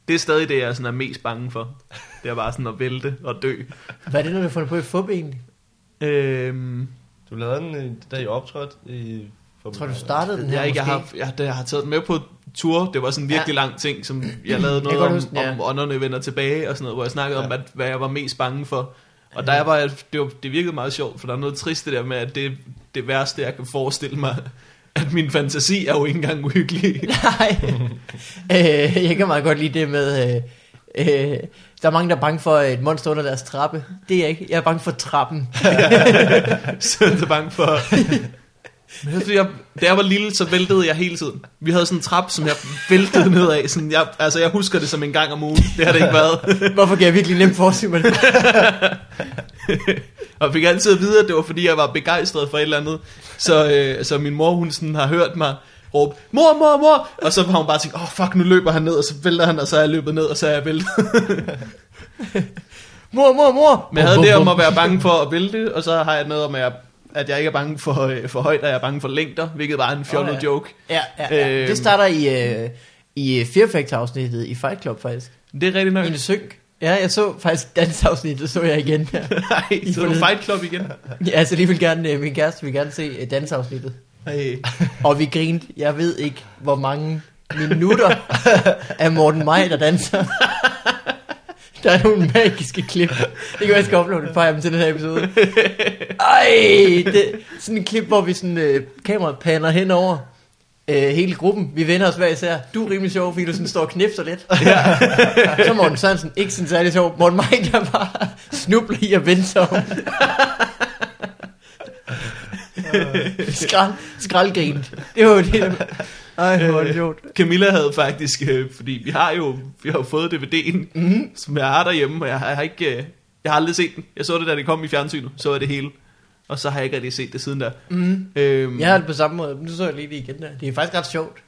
det er stadig det, jeg sådan er mest bange for. Det er bare sådan at vælte og dø.
Hvad er det, når du har fundet på i FUB egentlig?
Øhm,
Du lavede den, øh, da I optrådte i... For,
Tror du startede den her
jeg, ikke, jeg,
måske?
har, jeg, jeg har taget den med på tur. Det var sådan en virkelig ja. lang ting, som jeg lavede
Jeg
noget
godt
om,
huske ja.
om ånderne vender tilbage og sådan noget, hvor jeg snakkede ja. om, at, hvad jeg var mest bange for. Og der var jeg, det, var, det virkede meget sjovt, for der er noget trist det der med, at det det værste, jeg kan forestille mig, at min fantasi er jo ikke engang uhyggelig.
Nej. øh, jeg kan meget godt lide det med... Øh, øh, der er mange, der er bange for et monster under deres trappe. Det er jeg ikke. Jeg er bange for trappen.
så er bange for... Men jeg, da jeg var lille, så væltede jeg hele tiden. Vi havde sådan en trap, som jeg væltede nedad. Sådan, jeg, altså, jeg husker det som en gang om ugen. Det har det ikke været.
Hvorfor kan jeg virkelig nemt forestille mig det?
Og fik altid at vide, at det var fordi, jeg var begejstret for et eller andet. Så, øh, så min mor, hun sådan har hørt mig råbe, mor, mor, mor. Og så har hun bare tænkt, åh oh, fuck, nu løber han ned, og så vælter han, og så er jeg løbet ned, og så er jeg væltet.
Mor, mor, mor!
Men jeg havde det om at være bange for at vælte, og så har jeg noget om, at jeg, at jeg ikke er bange for, øh, for højt, og jeg er bange for længder, hvilket var en fjollet oh,
ja.
joke.
Ja, ja, ja.
Øhm.
Det starter i, øh, i Fear Factor-afsnittet i Fight Club, faktisk.
Det er rigtigt nok.
En synk. Ja, jeg så faktisk dansafsnittet, så jeg igen.
Nej, så du. Fight Club igen.
ja altså lige vil gerne, øh, min kæreste vil gerne se øh, dansafsnittet.
Hey.
Og vi grinte, jeg ved ikke, hvor mange minutter af Morten Maj, der danser. Der er nogle magiske klip. Det kan være, jeg skal uploade et par af dem til den her episode. Ej, det, sådan en klip, hvor vi sådan, øh, kameraet paner henover øh, hele gruppen. Vi vender os hver især. Du er rimelig sjov, fordi du sådan står og knipser lidt. Ja. Så Morten Sørensen, ikke sådan særlig sjov. Morten Maj, der bare snubler i at vende sig om. Skrald, skraldgrint. Det var det. Ej, hvor er det sjovt.
Camilla havde faktisk, øh, fordi vi har jo vi har jo fået DVD'en,
Mm-hmm.
som jeg har derhjemme, og jeg har, jeg har ikke, øh, jeg har aldrig set den. Jeg så det, da det kom i fjernsynet, så er det hele. Og så har jeg ikke rigtig set det siden der.
Mm.
Øhm,
Jeg har det på samme måde. Nu så jeg lige det igen der. Det er faktisk ret sjovt.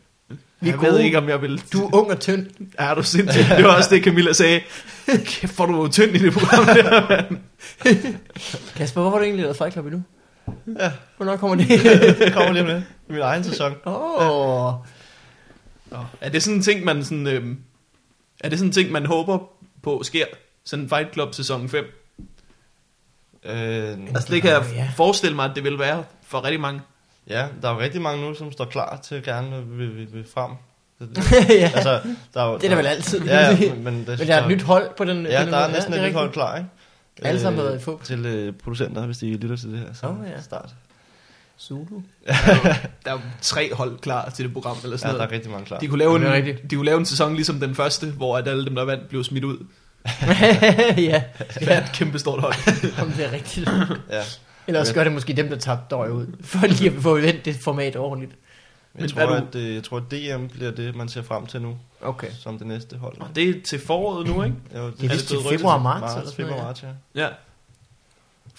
Vi
jeg ved ikke, om jeg vil...
Du er ung og tynd.
Er du sindssygt? Det var også det, Camilla sagde. Kæft, hvor du var tynd i det program der.
Kasper, hvorfor har du egentlig lavet Fight Club endnu?
Ja.
Hvornår kommer det?
Det kommer lige med. I min egen sæson.
Åh. Oh.
Er det sådan en ting, man sådan... Øhm, er det sådan en ting, man håber på sker? Sådan Fight Club sæson 5?
Øh,
Altså det kan jeg
ja.
forestille mig, at det vil være for rigtig mange.
ja, der er rigtig mange nu, som står klar til at gerne vil, vil, vil frem.
ja,
Altså, der er, jo-
det er der vel altid.
Ja, ja, men, men, det,
Men der er et nyt hold på den.
Ja,
den
der er næsten
det
et nyt
rigtigt.
hold klar, ikke?
Alle sammen har
Øh,
været i fup.
Til øh, producenter, hvis de lytter til det her. Så
Åh, ja.
start.
Zulu.
Der er, jo, der er jo tre hold klar til det program, eller
Ja,
sådan
der
noget.
er rigtig mange klar.
De kunne, lave en,
rigtigt.
de kunne lave en sæson ligesom den første, hvor at alle dem, der vandt, blev smidt ud.
ja,
Det er et kæmpe stort hold.
om det er rigtigt.
Ja.
Eller også gør det måske dem, der tabte døj ud. For lige at få vendt det format ordentligt.
Men
Men
jeg
hvad
tror,
er du-
at, øh, jeg tror, at DM bliver det, man ser frem til nu,
Okay.
som det næste hold.
Og det er til foråret nu, ikke?
Jo,
Det er
det
vist til februar
til
marts,
marts,
eller
februar, marts, ja.
Ja.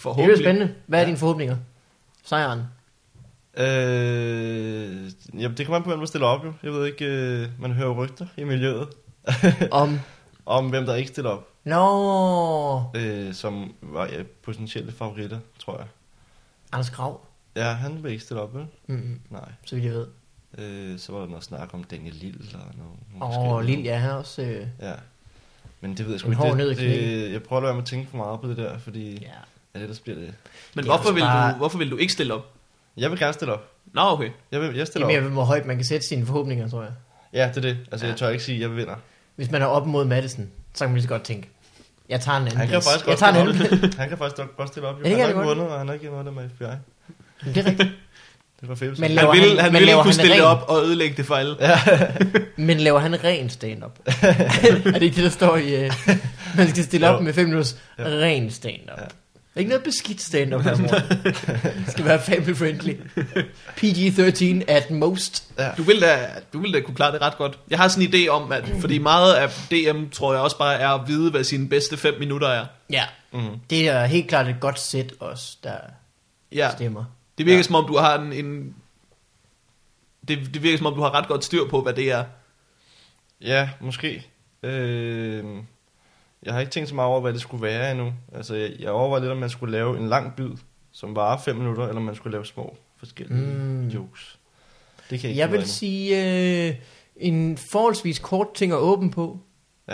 Det er spændende. Hvad er
Ja.
dine forhåbninger? Sejren.
Øh, jamen, det kommer an på, hvem der stiller op, jo. Jeg ved ikke, øh, man hører rygter i miljøet,
Om...
om hvem der ikke stiller op,
Nå...
øh, som var ja, potentielle favoritter, tror jeg.
Anders Grav.
Ja, han vil ikke stille op, vel?
Mm,
Nej.
så vidt jeg ved.
Øh, så var der noget snak om Daniel Lille og noget. nogle
Åh, oh, Lille, ja, han er også... Øh,
Ja. Men det ved jeg sgu ikke. Det, det, jeg prøver at være med at tænke for meget på det der, fordi
ja.
ja, ellers bliver det...
Men
Det
hvorfor vil,
bare-
du, hvorfor vil du ikke stille op?
Jeg vil gerne stille op.
Nå, okay.
Jeg, vil, jeg
Det
stiller
er
op.
mere, hvor højt man kan sætte sine forhåbninger, tror jeg.
Ja, det er det. Altså,
Ja.
jeg tør ikke sige, at jeg vinder.
Hvis man er op mod Madison, så kan man lige så godt tænke, jeg tager en anden
Han kan
plads.
faktisk
Jeg tager en anden.
Han kan faktisk godt stille op. Jo.
Ja,
han har ikke
godt.
vundet, og han har ikke noget der med FBI.
Men det er rigtigt.
Det var fedt.
Men
Han
Laver
vil,
han-
han
men
vil
laver
kunne
han
stille
ren?
op og ødelægge det for alle. Ja.
Men laver han ren stand-up? er det ikke det, der står i... Uh, man skal stille op
Jo.
med 5 minutters
Ja.
ren stand-up.
Ja.
Ikke noget beskidt stand-up her, Morten. Det skal være family friendly. PG-13 at most.
Ja.
Du vil, da, du vil da kunne klare det ret godt. Jeg har sådan en idé om, at fordi meget af DM, tror jeg også bare er at vide, hvad sine bedste 5 minutter er.
Ja,
Mm.
det er helt klart et godt sæt også, der
Ja,
stemmer.
Det virker
Ja.
som om, du har en... en det, det virker som om, du har ret godt styr på, hvad det er.
Ja, måske. Øh, jeg har ikke tænkt så meget over, hvad det skulle være endnu. Altså, jeg, jeg overvejer lidt, om man skulle lave en lang bid, som varer 5 minutter, eller om man skulle lave små forskellige
Mm.
jokes. Det kan jeg ikke
Jeg vil
af
sige øh, en forholdsvis kort ting at åbne på,
endnu.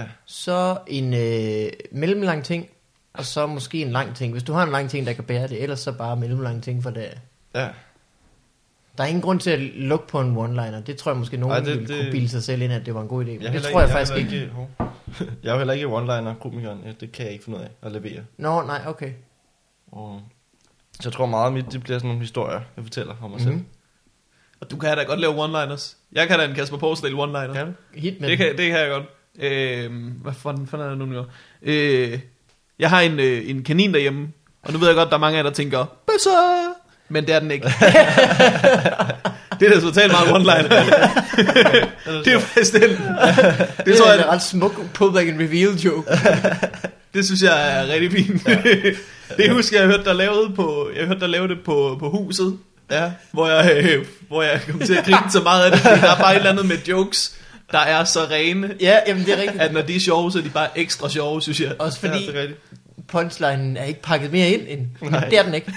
Ja.
så en øh, mellemlang ting, og så måske en lang ting. Hvis du har en lang ting, der kan bære det, ellers så bare mellemlang ting for det.
Ja.
Der er ingen grund til at lukke på en one-liner. Det tror jeg måske nogen
Ej, det-
ville
det-
kunne bilde sig selv ind, at det var en god idé. Men
Jeg
det tror jeg
heller
faktisk ikke.
Hov. jeg er jo heller ikke one-liner komikeren. Ja, det kan jeg ikke finde ud af at levere.
Nå, nej, okay.
Og så jeg tror meget, at mit det bliver sådan nogle historier, jeg fortæller om mig selv.
Mhm.
Og du kan da godt lave one-liners. Jeg kan da en Kasper Porsdal one-liner.
Kan?
Hit med
Det kan, det kan jeg godt. Øh, hvad fanden, fanden er det nu, nu? Øh, jeg har en, øh, en kanin derhjemme, og nu ved jeg godt, der er mange af jer, der tænker, bøsse! Men det er den ikke. det er da totalt meget one-liner. det er faktisk den.
Det,
Det tror
er en ret smuk public and reveal joke.
det synes jeg er rigtig fint. det husker jeg, jeg hørte der lavede på, jeg hørte der lavede det på, på huset,
Ja.
hvor jeg, øh, hvor jeg kom til at grine så meget af det, fordi der er bare et eller andet med jokes, der er så rene,
ja, jamen det er rigtigt.
at når de er sjove, så er de bare ekstra sjove, synes jeg.
Også
Fordi... Ja, det er.
Punchlinen er ikke pakket mere ind end.
Nej.
Det er den ikke.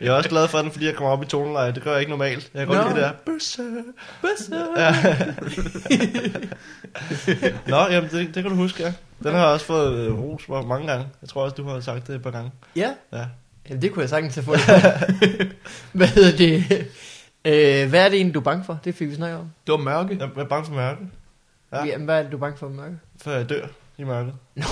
Jeg er også glad for den, fordi jeg kommer op i toneleje. Det gør jeg ikke normalt. Jeg kan
Nå.
godt lide det der. Bøsse.
Bøsse.
Nå, jamen det, det kan du huske, ja. Den har jeg også fået øh, ros for mange gange. Jeg tror også, du har sagt det et par gange.
Ja,
Ja.
Jamen, det kunne jeg sagtens have fundet. Hvad hedder det? Øh, hvad er det egentlig, du er bange for? Det fik vi snakket om.
Det var mørke.
Jeg er bange for mørke, Ja.
Ja. Jamen, hvad er det, du er bange for mørke?
for jeg dør i mørket.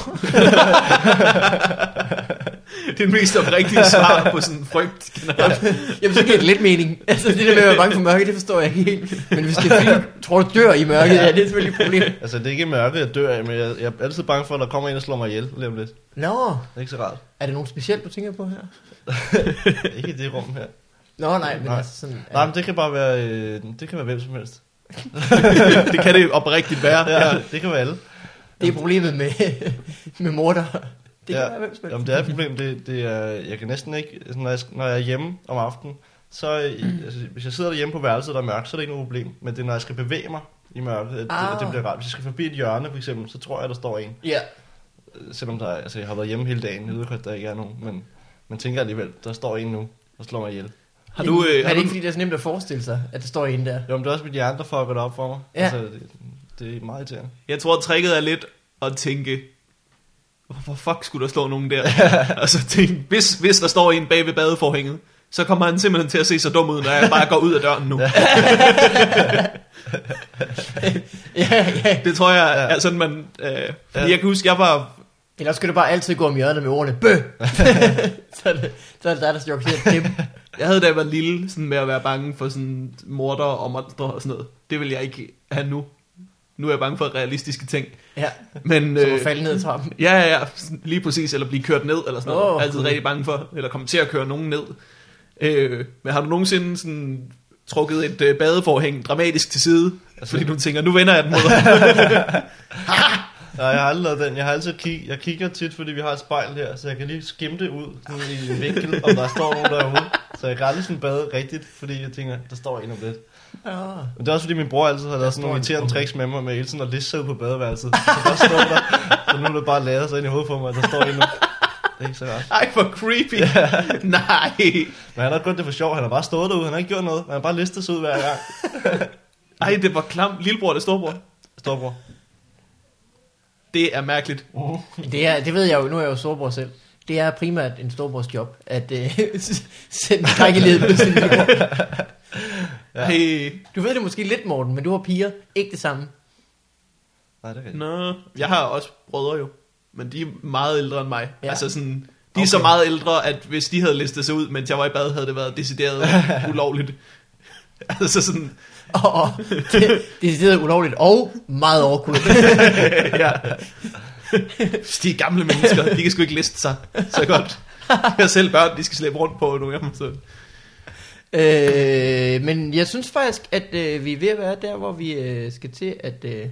Det er den mest oprigtige svar på sådan en frygt generelt.
Jamen, så giver det lidt mening. Altså, det der med at være bange for mørke, det forstår jeg ikke helt. Men hvis det er du tror, du dør i mørket, ja, det er selvfølgelig et problem.
Altså, det er ikke mørket, jeg dør af, men jeg, jeg er altid bange for, at der kommer en og slår mig ihjel lige om lidt. Det
Nå,
er ikke så rart.
er det nogen specielt, du tænker på her?
ikke i det rum her.
Nå, nej, men
Nej.
altså sådan...
Nej, men det kan bare være, øh, det kan være hvem som helst.
det kan det oprigtigt være.
Ja, det kan være alle.
Det er problemet med, med morder. Det kan
Ja.
være hvem som helst.
Jamen, det er et problem. Det, det er, jeg kan næsten ikke, altså, når jeg, når jeg er hjemme om aftenen, så øh, altså, hvis jeg sidder derhjemme på værelset, der er mørkt, så er det ikke noget problem. Men det er, når jeg skal bevæge mig i mørket, at, det,
Ah.
at det bliver rart. Hvis jeg skal forbi et hjørne, for eksempel, så tror jeg, der står en.
Ja.
Øh, Selvom der er, altså, jeg har været hjemme hele dagen, jeg ved godt, der ikke er nogen, men man tænker alligevel, der står en nu og slår mig ihjel.
Har du, øh,
er
har
det
du,
ikke fordi, det er så nemt at forestille sig, at der står en der?
Jo, men det er også mit hjerne, der fucker det op for mig.
Ja.
Altså, det, det er meget irriterende.
jeg tror, tricket er lidt at tænke, hvorfor fuck skulle der stå nogen der? og så tænke, hvis, hvis der står en bag ved badeforhænget, så kommer han simpelthen til at se så dum ud, når jeg bare går ud af døren nu.
ja, ja.
Det tror jeg er sådan, man... Øh, fordi
Ja.
jeg kan huske, jeg var...
Eller skal du bare altid gå om hjørnet med ordene, bø! så, er det, så er det dig, der står til dem.
Jeg havde da jeg var lille, sådan med at være bange for sådan morder og monstre og sådan noget. Det vil jeg ikke have nu. Nu er jeg bange for realistiske ting.
Ja,
Men,
så
øh,
du falde ned ad trappen.
Ja, ja, ja, lige præcis, eller blive kørt ned, eller sådan noget. Oh, Altid rigtig bange for, eller komme til at køre nogen ned. Øh, men har du nogensinde sådan trukket et øh, badeforhæng dramatisk til side, altså, fordi du tænker, nu vender jeg den mod.
Nej, jeg har aldrig lavet den. Jeg har altid kig, jeg kigger tit, fordi vi har et spejl her, så jeg kan lige skimme det ud sådan i en vinkel, om der står nogen derude. Så jeg kan aldrig sådan bade rigtigt, fordi jeg tænker, der står en om lidt.
Ja.
Men det er også fordi min bror altid har lavet sådan nogle irriterende tricks med mig, med hele tiden at liste ud på badeværelset. Så der står der, så nu er det bare lavet sig ind i hovedet på mig, at der står en nu. Det er ikke så rart.
Ej, for creepy. Nej.
Men han har kun det for sjov, han har bare stået derude, han har ikke gjort noget, han har bare listet sig ud hver gang.
Ej, det var klamt. Lillebror eller storbror?
Storbror.
Det er mærkeligt.
Det, er, det ved jeg jo, nu er jeg jo storbror selv. Det er primært en storbrors job, at øh, sende ledet på sin lillebror.
Ja. Hey.
Du ved det måske lidt, Morten, men du har piger. Ikke det samme.
Nej, det er rigtigt.
Nå, jeg har også brødre jo, men de er meget ældre end mig.
Ja.
Altså sådan, de er
Okay.
så meget ældre, at hvis de havde listet sig ud, mens jeg var i bad, havde det været decideret ulovligt. altså sådan,
Og, og det, er ulovligt og meget awkward.
ja. De er gamle mennesker, de kan sgu ikke liste sig så godt. Jeg har selv børn, de skal slæbe rundt på af dem. Så.
Øh, men jeg synes faktisk, at øh, vi er ved at være der, hvor vi øh, skal til at øh,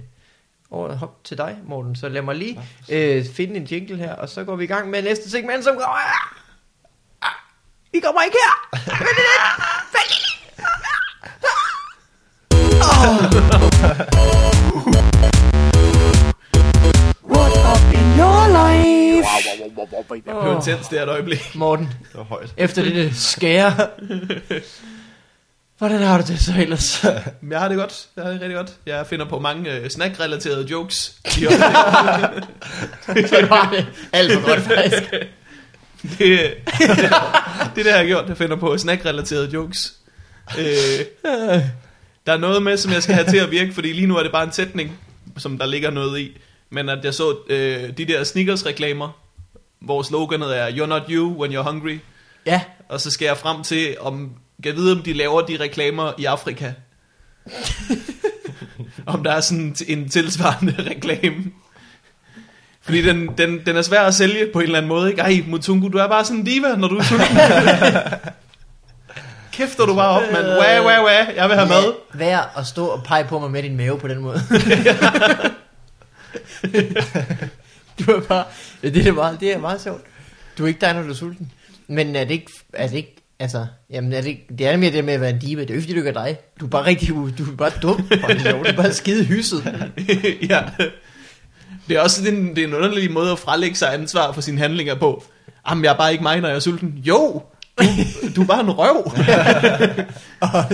over, hoppe til dig, Morten. Så lad mig lige øh, finde en jingle her, og så går vi i gang med næste segment, som kommer her. Ah, I kommer ikke her. Vent lidt. Vent lidt.
What life?
Det blev intens det her et øjeblik.
Morten,
Det var højt.
efter det der skære. Hvordan har du det så ellers?
Jeg har det godt. Jeg har det rigtig godt. Jeg finder på mange øh, snack-relaterede jokes. i
det var det alt for godt faktisk.
det, det er det, jeg har gjort. Jeg finder på snack-relaterede jokes. Øh, der er noget med, som jeg skal have til at virke, fordi lige nu er det bare en sætning, som der ligger noget i. Men at jeg så øh, de der Snickers-reklamer, hvor sloganet er, You're not you when you're hungry.
Ja,
Og så skal jeg frem til, om jeg vide, om de laver de reklamer i Afrika. om der er sådan en tilsvarende reklame. Fordi den, den, den er svær at sælge på en eller anden måde. Ikke? Ej, Mutungu, du er bare sådan en diva, når du er sulten. Kæfter du bare op, mand. Wah, wah, wah. Jeg vil have mad.
Vær at stå og pege på mig med din mave på den måde. du er bare... Ja, det, er meget, det er meget sjovt. Du er ikke dig, når du er sulten. Men er det ikke... Er det ikke Altså, jamen er det, ikke- det er mere det med at være en diva. Det er jo ikke, fordi du ikke er dig. Du er bare rigtig, du er bare dum. For det. Du er bare skide hyset.
ja. Det er også en, det er en underlig måde at frelægge sig ansvar for sine handlinger på. Jamen, jeg er bare ikke mig, når jeg er sulten. Jo, du, du er bare en røv.
Og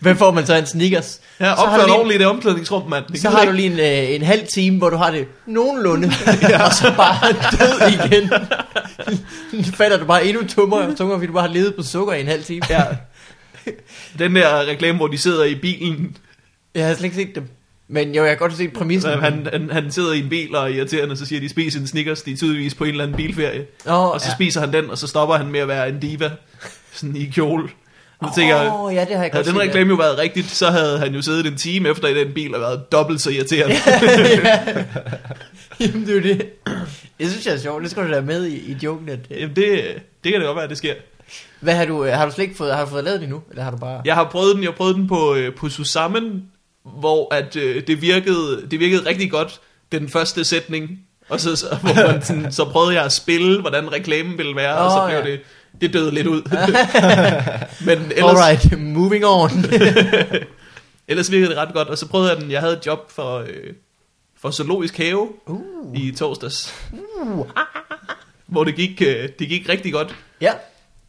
Hvad får man så en Snickers?
Ja, opfør dig ordentligt i det omklædningsrum, mand. Det
Så har
ikke.
du lige en, øh, en halv time, hvor du har det nogenlunde, og så bare død igen. Nu falder du bare endnu tungere og tungere, fordi du bare har levet på sukker i en halv time.
Ja. Den der reklame, hvor de sidder i bilen.
Jeg har slet ikke set dem. Men jo, jeg kan godt se præmissen.
Han, han, han sidder i en bil og er irriterende, så siger de, spis en Snickers. De er tydeligvis på en eller anden bilferie.
Åh,
Og så
ja.
spiser han den, og så stopper han med at være en diva. Sådan i kjole. Nu tænker jeg,
Åh, ja, det har jeg
havde den reklame jo været rigtigt, så havde han jo siddet en time efter i den bil og været dobbelt så irriterende.
ja. Jamen, det er det. Det synes jeg er sjovt. Det skal du da med i, i joken. At, øh.
Jamen, det, det kan det godt være, at det sker.
Hvad har du, øh, har du slet ikke fået, har du fået lavet det nu? Eller har du bare...
Jeg har prøvet den, jeg har prøvet den på, øh, på Susammen, hvor at, øh, det, virkede, det virkede rigtig godt, den første sætning. Og så, så, hvor man sådan, så prøvede jeg at spille, hvordan reklamen ville være, oh, og så blev
ja.
det det døde lidt ud. Men ellers,
Alright, moving on.
ellers virkede det ret godt. Og så prøvede jeg den, jeg havde et job for, øh, for Zoologisk Have
uh.
i torsdags.
Uh.
Hvor det gik, øh, det gik rigtig godt.
Ja.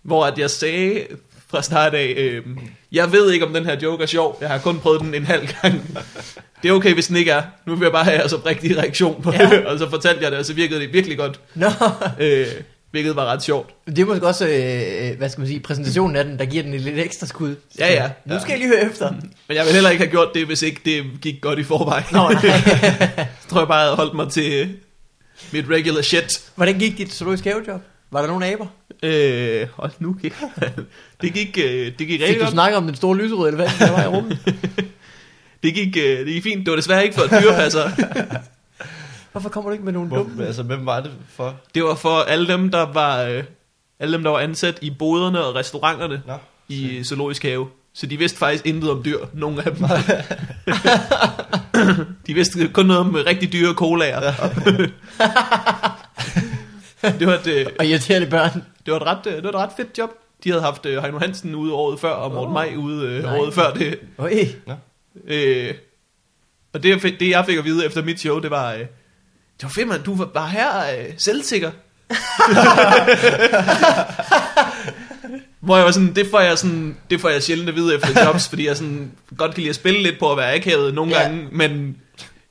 Hvor at jeg sagde fra start af, øh, jeg ved ikke om den her joke er sjov, jeg har kun prøvet den en halv gang. Det er okay, hvis den ikke er. Nu vil jeg bare have jeres oprigtige reaktion på
Ja.
det. Og så fortalte jeg det, og så virkede det virkelig godt.
Nå,
Øh, hvilket var ret sjovt.
det er måske også, øh, hvad skal man sige, præsentationen af den, der giver den et lidt ekstra skud.
Ja, ja.
Nu skal jeg lige høre efter.
Men jeg ville heller ikke have gjort det, hvis ikke det gik godt i forvejen.
Nå, nej.
så tror jeg bare, jeg havde holdt mig til mit regular shit.
Hvordan gik dit zoologisk havejob? Var der nogen aber?
Øh, hold nu kæft. det gik, øh, det gik
Fik
rigtig
du
godt.
snakket om den store lyserøde elefant, der var i rummet?
Det gik, øh, det gik fint. Det var desværre ikke for et dyrepasser.
Hvorfor kommer du ikke med nogen
Hvor,
dumme?
altså, hvem var det for?
Det var for alle dem, der var, øh, alle dem, der var ansat i boderne og restauranterne
Nå,
i Zoologisk Have. Så de vidste faktisk intet om dyr, nogle af dem. de vidste kun noget om øh, rigtig dyre colaer. det, var et, øh,
Og irriterende børn.
det, var et ret, øh, det var et ret fedt job. De havde haft øh, Heino Hansen ude året før, og Morten
Åh.
Maj ude øh,
Nej.
året før det.
Øj.
Øh, og det, jeg fik- det, jeg fik at vide efter mit show, det var... Øh, det var fedt, man. Du var bare her øh, selvsikker. Hvor jeg var sådan, det får jeg, sådan, det får jeg sjældent at vide efter jobs, fordi jeg sådan, godt kan lide at spille lidt på at være akavet nogle
Ja.
gange, men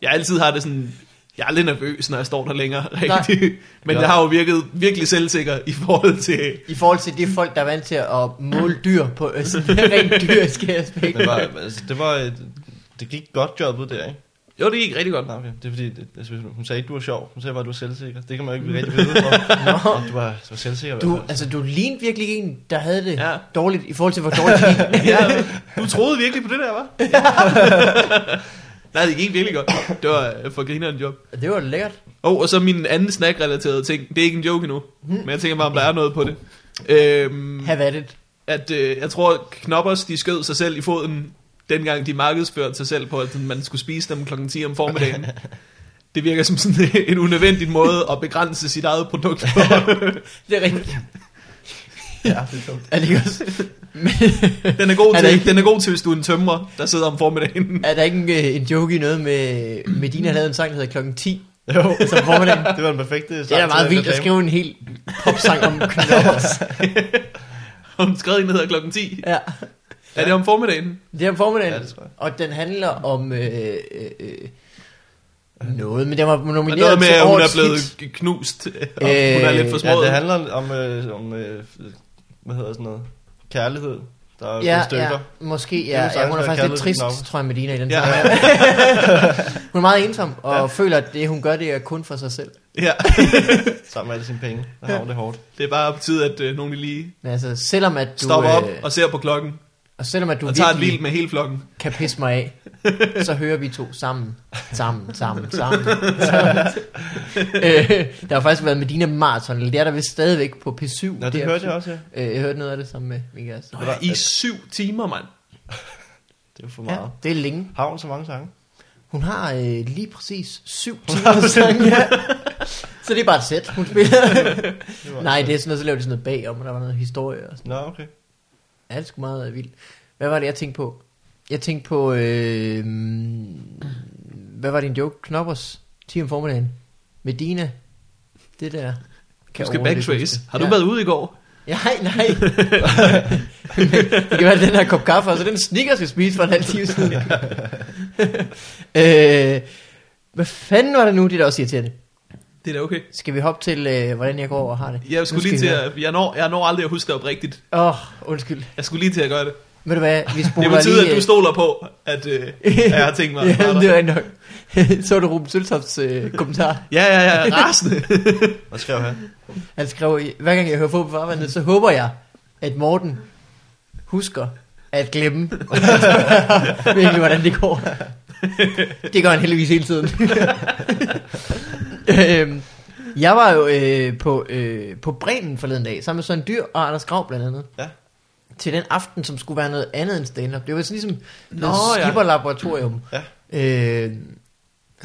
jeg altid har det sådan, jeg er aldrig nervøs, når jeg står der længere, rigtig. Men
Ja.
jeg har jo virket virkelig selvsikker i forhold til,
I forhold til de folk, der er vant til at måle dyr på sådan rent dyriske aspekt.
det var, altså, det var et, det gik godt jobbet der, ikke?
jo det gik rigtig godt.
Okay. Det er fordi, det, altså, hun sagde ikke, du var sjov. Hun sagde bare, du var selvsikker. Det kan man jo ikke rigtig vide. Om, om du, var, du var selvsikker.
Du, altså, du lignede virkelig en, der havde det
Ja.
ja. dårligt, i forhold til, hvor dårligt det gik.
ja, du troede virkelig på det der, var? Nej, det gik virkelig godt. Det var øh, for grineren job.
Det var lækkert.
Oh, og så min anden snack-relaterede ting. Det er ikke en joke endnu, men jeg tænker bare, om der er noget på det. Øhm,
Have at it.
at øh, jeg tror, Knoppers, de skød sig selv i foden, dengang de markedsførte sig selv på, at man skulle spise dem klokken 10 om formiddagen. Det virker som sådan en unødvendig måde at begrænse sit eget produkt på.
Det er rigtigt.
Ja, det er dumt.
Er det ikke også? Men,
Den er god
Er
til,
ikke-
den er god til hvis du er en tømrer, der sidder om formiddagen.
er der ikke en, øh, en joke i noget med, Medina havde en sang, der hedder klokken 10,
Jo,
som formiddagen?
det var den perfekte
Det er meget vildt at skrive en hel popsang om knoppers.
Hun skrev en, der hedder klokken 10.
Ja,
Er det om formiddagen?
det er om formiddagen.
Ja, det tror jeg.
Og den handler om øh, øh, øh, noget, men den var nomineret
noget med,
til
at hun er blevet
hit.
knust, og hun er lidt for
Ja,
smået.
det handler om, øh, om øh, hvad hedder sådan noget, kærlighed, der er
Ja,
stykker.
ja, måske,
Det
ja,
vil
ja. Hun er faktisk lidt trist,
til
tror jeg, Medina i den
Ja.
ja. Hun er meget ensom, og ja. føler, at det, hun gør, det er kun for sig selv.
Ja,
Sammen med alle sine penge. Der har hun det hårdt.
det er bare på tide, at øh, nogen lige
Men altså, selvom at du,
stopper op
øh,
og ser på klokken,
og selvom at du
og tager et med hele flokken.
kan pisse mig af, så hører vi to sammen, sammen, sammen, sammen. sammen. øh, der har faktisk været Medina Marathon, eller det er der vist stadigvæk på P7.
Nå, det
er-
hørte jeg også, ja.
Øh, jeg hørte noget af det sammen med min kæreste.
Nå, I syv timer, mand.
Det er for
Ja,
meget.
det er længe.
Har hun så mange sange?
Hun har øh, lige præcis syv timer sang, ja. Så det er bare et sæt, hun spiller.
Det
Nej, det er sådan noget, så laver de sådan noget bagom, og der var noget historie og sådan
Nå, okay.
Ja, det er sgu meget øh, vildt. Hvad var det, jeg tænkte på? Jeg tænkte på, øh, hvad var din joke? Knoppers, 10 om formiddagen. Medina, det der.
Du skal backtrace. Har du
ja.
været ude i går?
Ja, nej, nej. det kan være den her kop kaffe, og så den snikker skal spise for en halv time siden. øh, hvad fanden var det nu, det der også irriterende?
Det er da okay.
Skal vi hoppe til, øh, hvordan jeg går og har det?
Jeg skulle lige til at, jeg når, jeg når aldrig at huske det oprigtigt.
Åh, oh, undskyld.
Jeg skulle lige til at gøre det.
Ved du hvad, vi
Det
spoler
betyder,
lige...
at du
øh,
stoler på, at øh, at jeg har tænkt mig. at
ja, det er rigtig nok. Så du Ruben Søltofts øh, kommentar.
Ja, ja, ja, rasende.
Hvad skrev han?
Han skrev, hver gang jeg hører på på farvandet, så håber jeg, at Morten husker at glemme. Virkelig, hvordan det går. Det gør han heldigvis hele tiden. Øhm, jeg var jo øh, på, øh, på Bremen forleden dag, sammen med Søren Dyr og Anders Grav blandt andet.
Ja.
Til den aften, som skulle være noget andet end stand-up. Det var sådan ligesom
Nå,
Nå,
ja.
Ja.
Øh,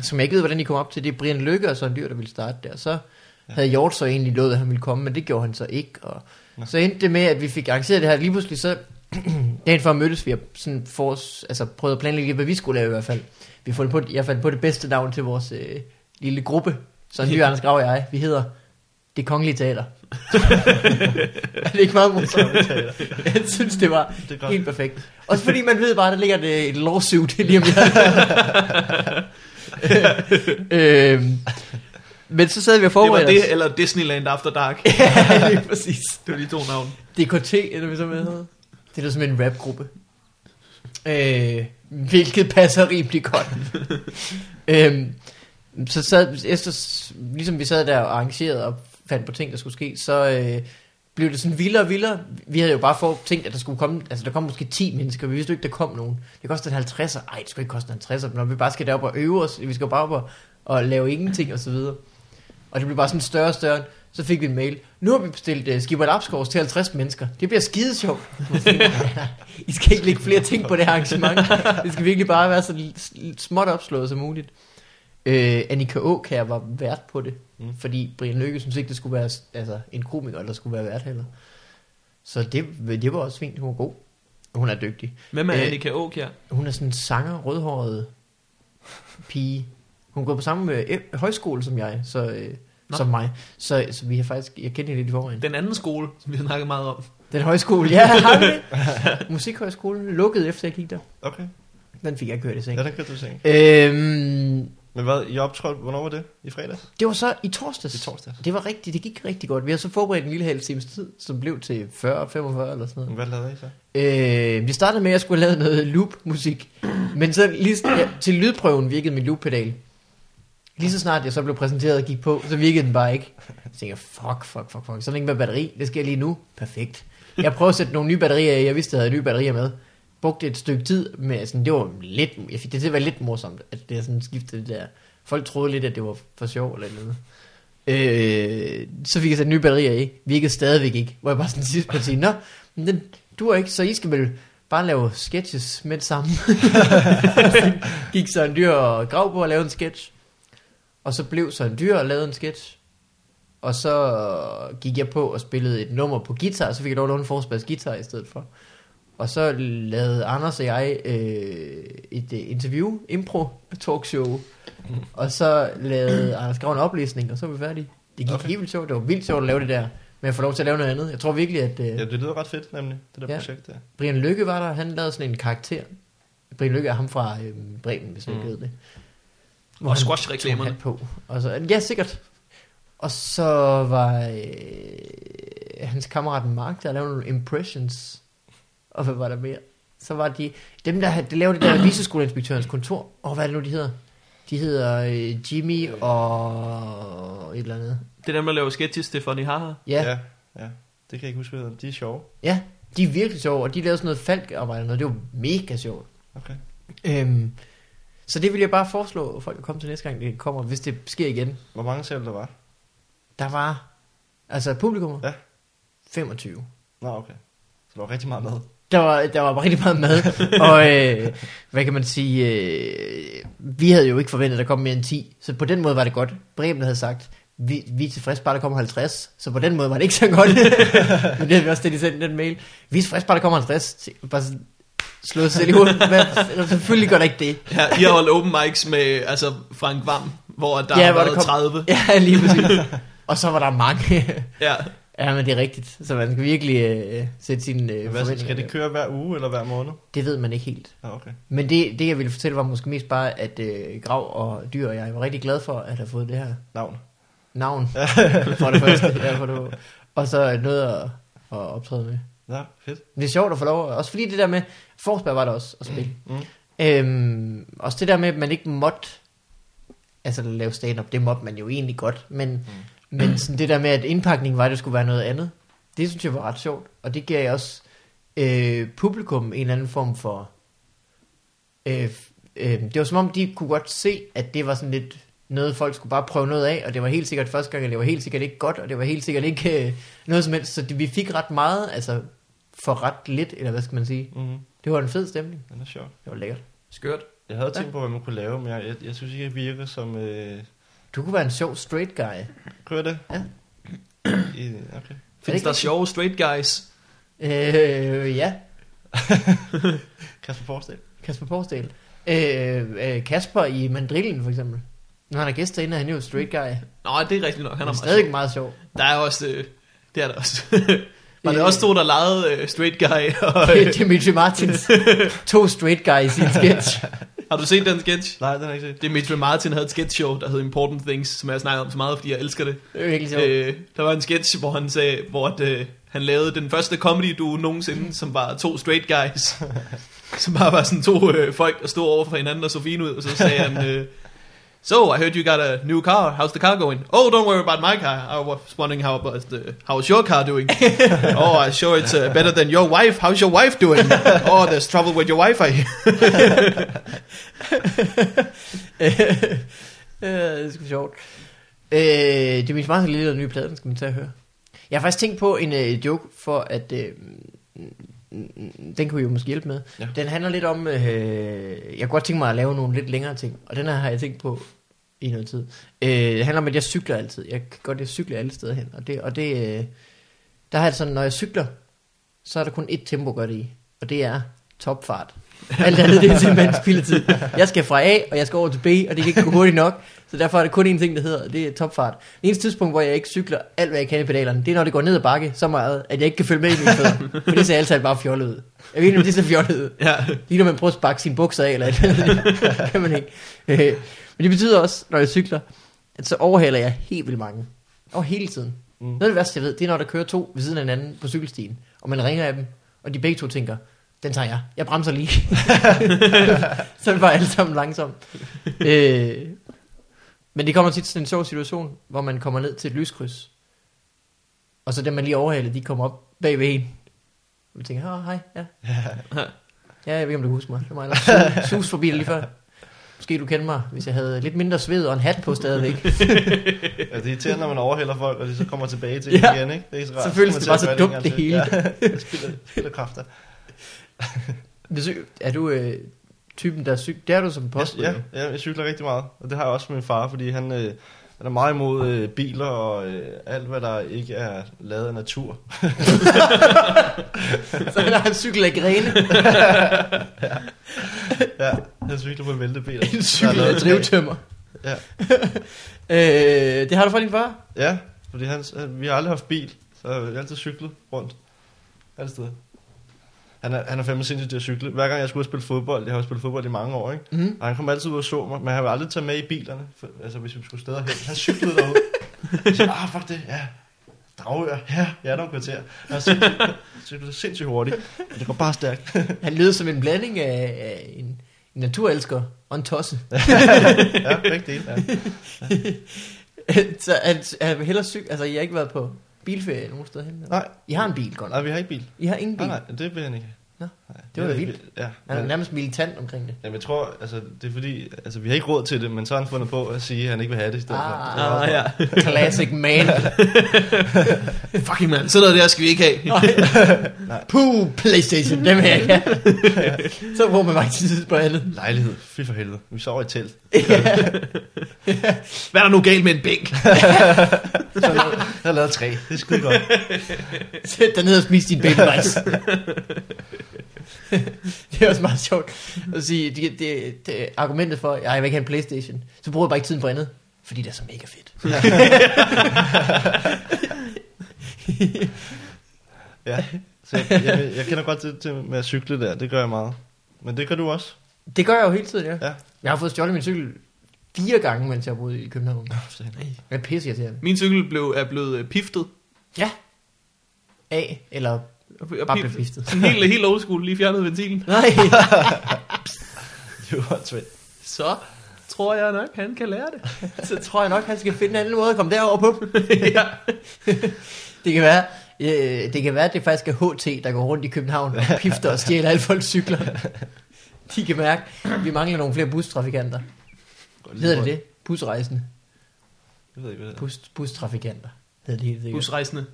som jeg ikke ved, hvordan de kom op til. Det er Brian Lykke og Søren Dyr, der ville starte der. Så havde Hjort så egentlig lovet, at han ville komme, men det gjorde han så ikke. Og
Nå.
så endte det med, at vi fik arrangeret det her. Lige pludselig så, dagen før mødtes vi, og sådan for altså prøvede at planlægge, hvad vi skulle lave i hvert fald. Vi fandt på, jeg fandt på det bedste navn til vores øh, lille gruppe. Så en ny Anders Grav og jeg, vi hedder Det Kongelige Teater. er det ikke meget morsomt? jeg synes, det var
Det godt.
helt perfekt. Også fordi man ved bare, der ligger et, et lawsuit lige om lidt. øhm, men så sad vi og
Det var
forberedte
det, eller Disneyland After Dark.
ja, lige præcis.
Det var de to navne.
DKT, eller hvad så med hedder. Det er da som en rapgruppe. Øh, hvilket passer rimelig godt. øhm, så sad, efter, ligesom vi sad der og arrangerede og fandt på ting, der skulle ske, så øh, blev det sådan vildere og vildere. Vi havde jo bare for tænkt, at der skulle komme, altså der kom måske 10 mennesker, vi vidste jo ikke, der kom nogen. Det kostede en 50'er. Ej, det skulle ikke koste en 50'er, når vi bare skal derop og øve os. Vi skal bare op og, og lave ingenting og så videre. Og det blev bare sådan større og større. Så fik vi en mail. Nu har vi bestilt uh, Skibber Lapskovs til 50 mennesker. Det bliver skide sjovt. I skal ikke lægge flere ting på det her arrangement. Det skal virkelig bare være så småt opslået som muligt. Uh, Annika Åkær var vært på det.
Mm.
Fordi Brian Lykke synes ikke, det skulle være altså, en komiker, der skulle være vært heller. Så det, det var også fint. Hun var god. Hun er dygtig.
Hvem er
Øh,
Annika Aukjær?
Hun er sådan en sanger, rødhåret pige. Hun går på samme øh, højskole som jeg, så, øh,
Nå.
som mig. Så, så vi har faktisk, jeg kender hende lidt i forvejen. Den,
Den anden skole, som vi har snakket meget om.
den højskole, ja, har vi det? Musikhøjskolen lukkede efter jeg gik der.
Okay.
Den fik jeg kørt i seng.
Ja, det kan du tænke.
Øhm,
Men hvad, I optrådte, hvornår var det? I fredags?
det var så i torsdags.
I torsdags.
Det var rigtigt, det gik rigtig godt. Vi har så forberedt en lille halv times tid, som blev til 40-45 eller sådan noget.
Hvad lavede I så?
Øh, vi startede med, at jeg skulle lave noget loop-musik. Men så lige, ja, til lydprøven virkede min loop-pedal. Lige så snart jeg så blev præsenteret og gik på, så virkede den bare ikke. Jeg tænker, fuck, fuck, fuck, fuck. Så er der ikke med batteri. Det sker lige nu. Perfekt. Jeg prøvede at sætte nogle nye batterier i. Jeg vidste, at jeg havde nye batterier med. Brugte et stykke tid med, sådan, det var lidt, jeg fik det til at være lidt morsomt, at det er sådan skiftede det der. Folk troede lidt, at det var for sjov eller noget. Øh, så fik jeg sat nye batterier i. Virkede stadigvæk ikke. Hvor jeg bare sådan sidst på sige, nå, men den dur ikke, så I skal vel bare lave sketches med det samme. Gik så en dyr og grav på at lave en sketch. Og så blev så en dyr og lavede en sketch. Og så gik jeg på og spillede et nummer på guitar, så fik jeg lov at låne en guitar i stedet for. Og så lavede Anders og jeg øh, et øh, interview, impro talkshow. Og så lavede Anders Grav en oplæsning, og så var vi færdige. Det gik
Okay.
helt vildt sjovt. Det var vildt sjovt at lave det der. Men jeg får lov til at lave noget andet. Jeg tror virkelig, at øh,
Ja, det lyder ret fedt, nemlig, det der
Ja.
projekt der.
Brian Lykke var der. Han lavede sådan en karakter. Brian Lykke er ham fra øh, Bremen, hvis man
Mm.
ved det. Hvor
Og squash-reklamerne.
på. Og så, ja, sikkert. Og så var øh, hans kammerat Mark, der lavede nogle impressions. Og hvad var der mere? Så var de, dem der, de lavede det der viseskoleinspektørens kontor. Og hvad er det nu, de hedder? De hedder øh, Jimmy og et eller andet.
Det er dem, der laver sketches til Funny Haha.
Ja, ja,
ja. Det kan jeg ikke huske, hvad. De er sjove.
ja de er virkelig sjove. Og de lavede sådan noget falkarbejde, og noget. det var mega sjovt.
Okay.
Øhm, så det vil jeg bare foreslå, at folk komme til næste gang, det kommer, hvis det sker igen.
Hvor mange ser der var?
Der var, altså publikum,
Ja.
25.
Nå, okay. Så der var rigtig meget med.
Der var, der var rigtig meget mad, og øh, hvad kan man sige, øh, vi havde jo ikke forventet, at der kom mere end 10, så på den måde var det godt. Bremen havde sagt, vi, vi er tilfredse bare, der kommer 50, så på den måde var det ikke så godt. Men det havde vi også, de sendte den mail. Vi er tilfredse bare, der kommer 50. Bare slået sig i hovedet. Men selvfølgelig gør der ikke det.
Ja, I har holdt open mics med altså Frank Vam, hvor der ja, har
hvor
været
der kom-
30.
Ja, lige præcis. Og så var der mange.
Ja.
Ja, men det er rigtigt. Så man skal virkelig øh, sætte sine øh,
Hvad, skal det køre hver uge eller hver måned?
Det ved man ikke helt.
Ja, okay.
Men det, det jeg ville fortælle var måske mest bare, at øh, Grav og Dyr og jeg var rigtig glad for at have fået det her
Navn.
navn. for det første. Ja, for det, og så noget at, at optræde med.
Ja, fedt.
Det er sjovt at få lov. Også fordi det der med, Forsberg var der også at spille.
Mm.
Øhm, også det der med, at man ikke måtte altså lave stand-up, det måtte man jo egentlig godt. Men, mm. Men sådan det der med, at indpakningen var, at det skulle være noget andet, det synes jeg var ret sjovt. Og det gav også øh, publikum en eller anden form for... Øh, øh, det var som om, de kunne godt se, at det var sådan lidt noget, folk skulle bare prøve noget af, og det var helt sikkert første gang, og det var helt sikkert ikke godt, og det var helt sikkert ikke øh, noget som helst. Så det, vi fik ret meget, altså for ret lidt, eller hvad skal man sige.
Mm.
Det var en fed stemning.
Den er sjov.
Det var lækkert.
Skørt.
Jeg havde
Ja.
tænkt på, hvad man kunne lave, men jeg, jeg, jeg synes ikke, jeg virker som... Øh,
Du kunne være en sjov straight guy.
Kører det?
Ja.
I, okay.
Findes der sjove straight guys?
Øh, ja.
Kasper Forsdal.
Kasper Porsdal. Øh, øh, Kasper i Mandrillen for eksempel. Når han er gæst derinde, er han jo straight guy.
Nå, det er rigtigt nok. Han
er
er meget
stadig meget sjov.
Der er også... Øh, det er der også. Var det
Øh.
også to, der legede øh, straight guy? Og,
Det
øh,
er Dimitri Martins. to straight guys i en sketch.
Har du set den sketch?
Nej, den har jeg ikke set.
Dimitri Martin havde et sketch show, der hed Important Things, som jeg snakker om så meget, fordi jeg elsker det.
Det er virkelig sjovt.
Øh, der var en sketch, hvor han sagde, hvor at, øh, han lavede den første comedy duo nogensinde, som var to straight guys. som bare var sådan to øh, folk, der stod over for hinanden og så fine ud, og så sagde han, øh, So, I heard you got a new car. How's the car going? Oh, don't worry about my car. I was wondering how was the, how's your car doing? oh, I'm sure it's uh, better than your wife. How's your wife doing? oh, there's trouble with your wife. I
Øh, det er sgu sjovt. Øh, det er min smarte lille nye plade, den skal man tage og høre. Jeg har faktisk tænkt på en øh, joke, for at... Øh, den kunne I jo måske hjælpe med.
Ja.
Den handler lidt om... Øh, jeg kunne godt tænke mig at lave nogle lidt længere ting. Og den her har jeg tænkt på i noget tid. Øh, det handler om, at jeg cykler altid. Jeg kan godt lide at cykle alle steder hen. Og det, og det øh, der har jeg sådan, når jeg cykler, så er der kun ét tempo det i. Og det er topfart. Alt andet, det er simpelthen spildetid. Jeg skal fra A, og jeg skal over til B, og det kan ikke gå hurtigt nok. Så derfor er det kun én ting, der hedder, det er topfart. Det eneste tidspunkt, hvor jeg ikke cykler alt, hvad jeg kan i pedalerne, det er, når det går ned ad bakke så meget, at jeg ikke kan følge med i mine fødder. For det ser altid bare fjollet ud. Jeg ved ikke, om det ser fjollet ud.
ja.
Lige når man prøver at sparke sine bukser af, eller et eller andet. kan man ikke. Men det betyder også, når jeg cykler, at så overhaler jeg helt vildt mange. Og hele tiden.
Mm.
Noget af det værste, jeg ved, det er, når der kører to ved siden af hinanden på cykelstien, og man ringer af dem, og de begge to tænker, den tager jeg. Jeg bremser lige. så er det bare alle sammen langsomt. øh, men det kommer tit til en sjov situation, hvor man kommer ned til et lyskryds. Og så dem, man lige overhaler, de kommer op bag ved en. Og man tænker, åh, hej, ja. Ja, jeg ved ikke, om du husker mig. Det var mig, der sus, sus forbi lige før. Måske du kender mig, hvis jeg havde lidt mindre sved og en hat på stadigvæk.
Ja, det er irriterende, når man overhælder folk, og de så kommer tilbage til
Ja.
igen, ikke? Det er så rart. Kommer
det bare så dumt, det
til. Ja, det spiller, spiller kræfter.
Hvis, er du øh, typen, der cykler? Det er du som post.
Ja, ja, jeg cykler rigtig meget, og det har jeg også med min far, fordi han, øh, han er meget imod øh, biler og øh, alt, hvad der ikke er lavet af natur.
Så han har en cykel af grene.
Ja, han cykler på en væltebil.
en cykel af drivtømmer.
Ja.
øh, det har du fra din far?
Ja, fordi han, vi har aldrig haft bil, så jeg har altid cyklet rundt. Alle steder. Han er, han er fandme sindssygt til at cykle. Hver gang jeg skulle spille fodbold, jeg har jo spillet fodbold i mange år, ikke?
Mm.
Og han kom altid ud og så mig, men han ville aldrig tage med i bilerne, for, altså hvis vi skulle steder hen. Han cyklede derud. Så jeg, ah, fuck det, ja. Dragør, ja, ja, der er kvarter. Han cyklede, cyklede sindssygt hurtigt, men det går bare stærkt.
Han lyder som en blanding af, af en, en naturelsker og en tosse.
ja, begge dele, ja.
så han, han vil hellere cykle. Altså, I har ikke været på bilferie nogen steder hen? eller?
Nej,
I har en bil, godt.
nej, vi har ikke bil.
I har ingen bil.
Nej, nej, det vil han ikke.
Nå, det var vildt.
Ja,
Han er nærmest militant omkring det.
Jamen, jeg tror, altså, det er fordi, altså, vi har ikke råd til det, men så har han fundet på at sige, at han ikke vil have det i stedet for.
Ah,
Det også-
Ah, ja.
Classic man.
Fucking man, sådan noget der skal vi ikke have.
Puh, Playstation, dem her kan. Så bruger man ikke tid på andet.
Lejlighed, fy for helvede. Vi sover i telt.
Hvad er der nu galt med en bænk?
Jeg har lavet tre. Det er skide godt.
Sæt dig ned og spis din baby rice. det er også meget sjovt at sige, det, det, det argumentet for, at jeg vil ikke have en Playstation, så bruger jeg bare ikke tiden på andet, fordi det er så mega fedt.
Ja. Så jeg, jeg, jeg kender godt til, til med at cykle der. Det gør jeg meget. Men det gør du også.
Det gør jeg jo hele tiden, ja.
Ja.
Jeg har fået stjålet min cykel fire gange, mens jeg har boet i København. Jeg er pisse irriterende.
Min cykel blev, er blevet øh, piftet.
Ja. A, eller
Og
bare blev piftet.
Sådan helt, helt old school, lige fjernet ventilen.
Nej.
Det var svært.
Så tror jeg nok, han kan lære det.
så tror jeg nok, han skal finde en anden måde at komme derover på.
ja.
Det kan være, øh, det kan være, at det faktisk er HT, der går rundt i København og pifter og stjæler alle folks cykler. De kan mærke, at vi mangler nogle flere bustrafikanter. Hedder det det? Busrejsende.
Jeg ved ikke, hvad det er.
Bus, bustrafikanter. Hedder det helt sikkert.
Busrejsende.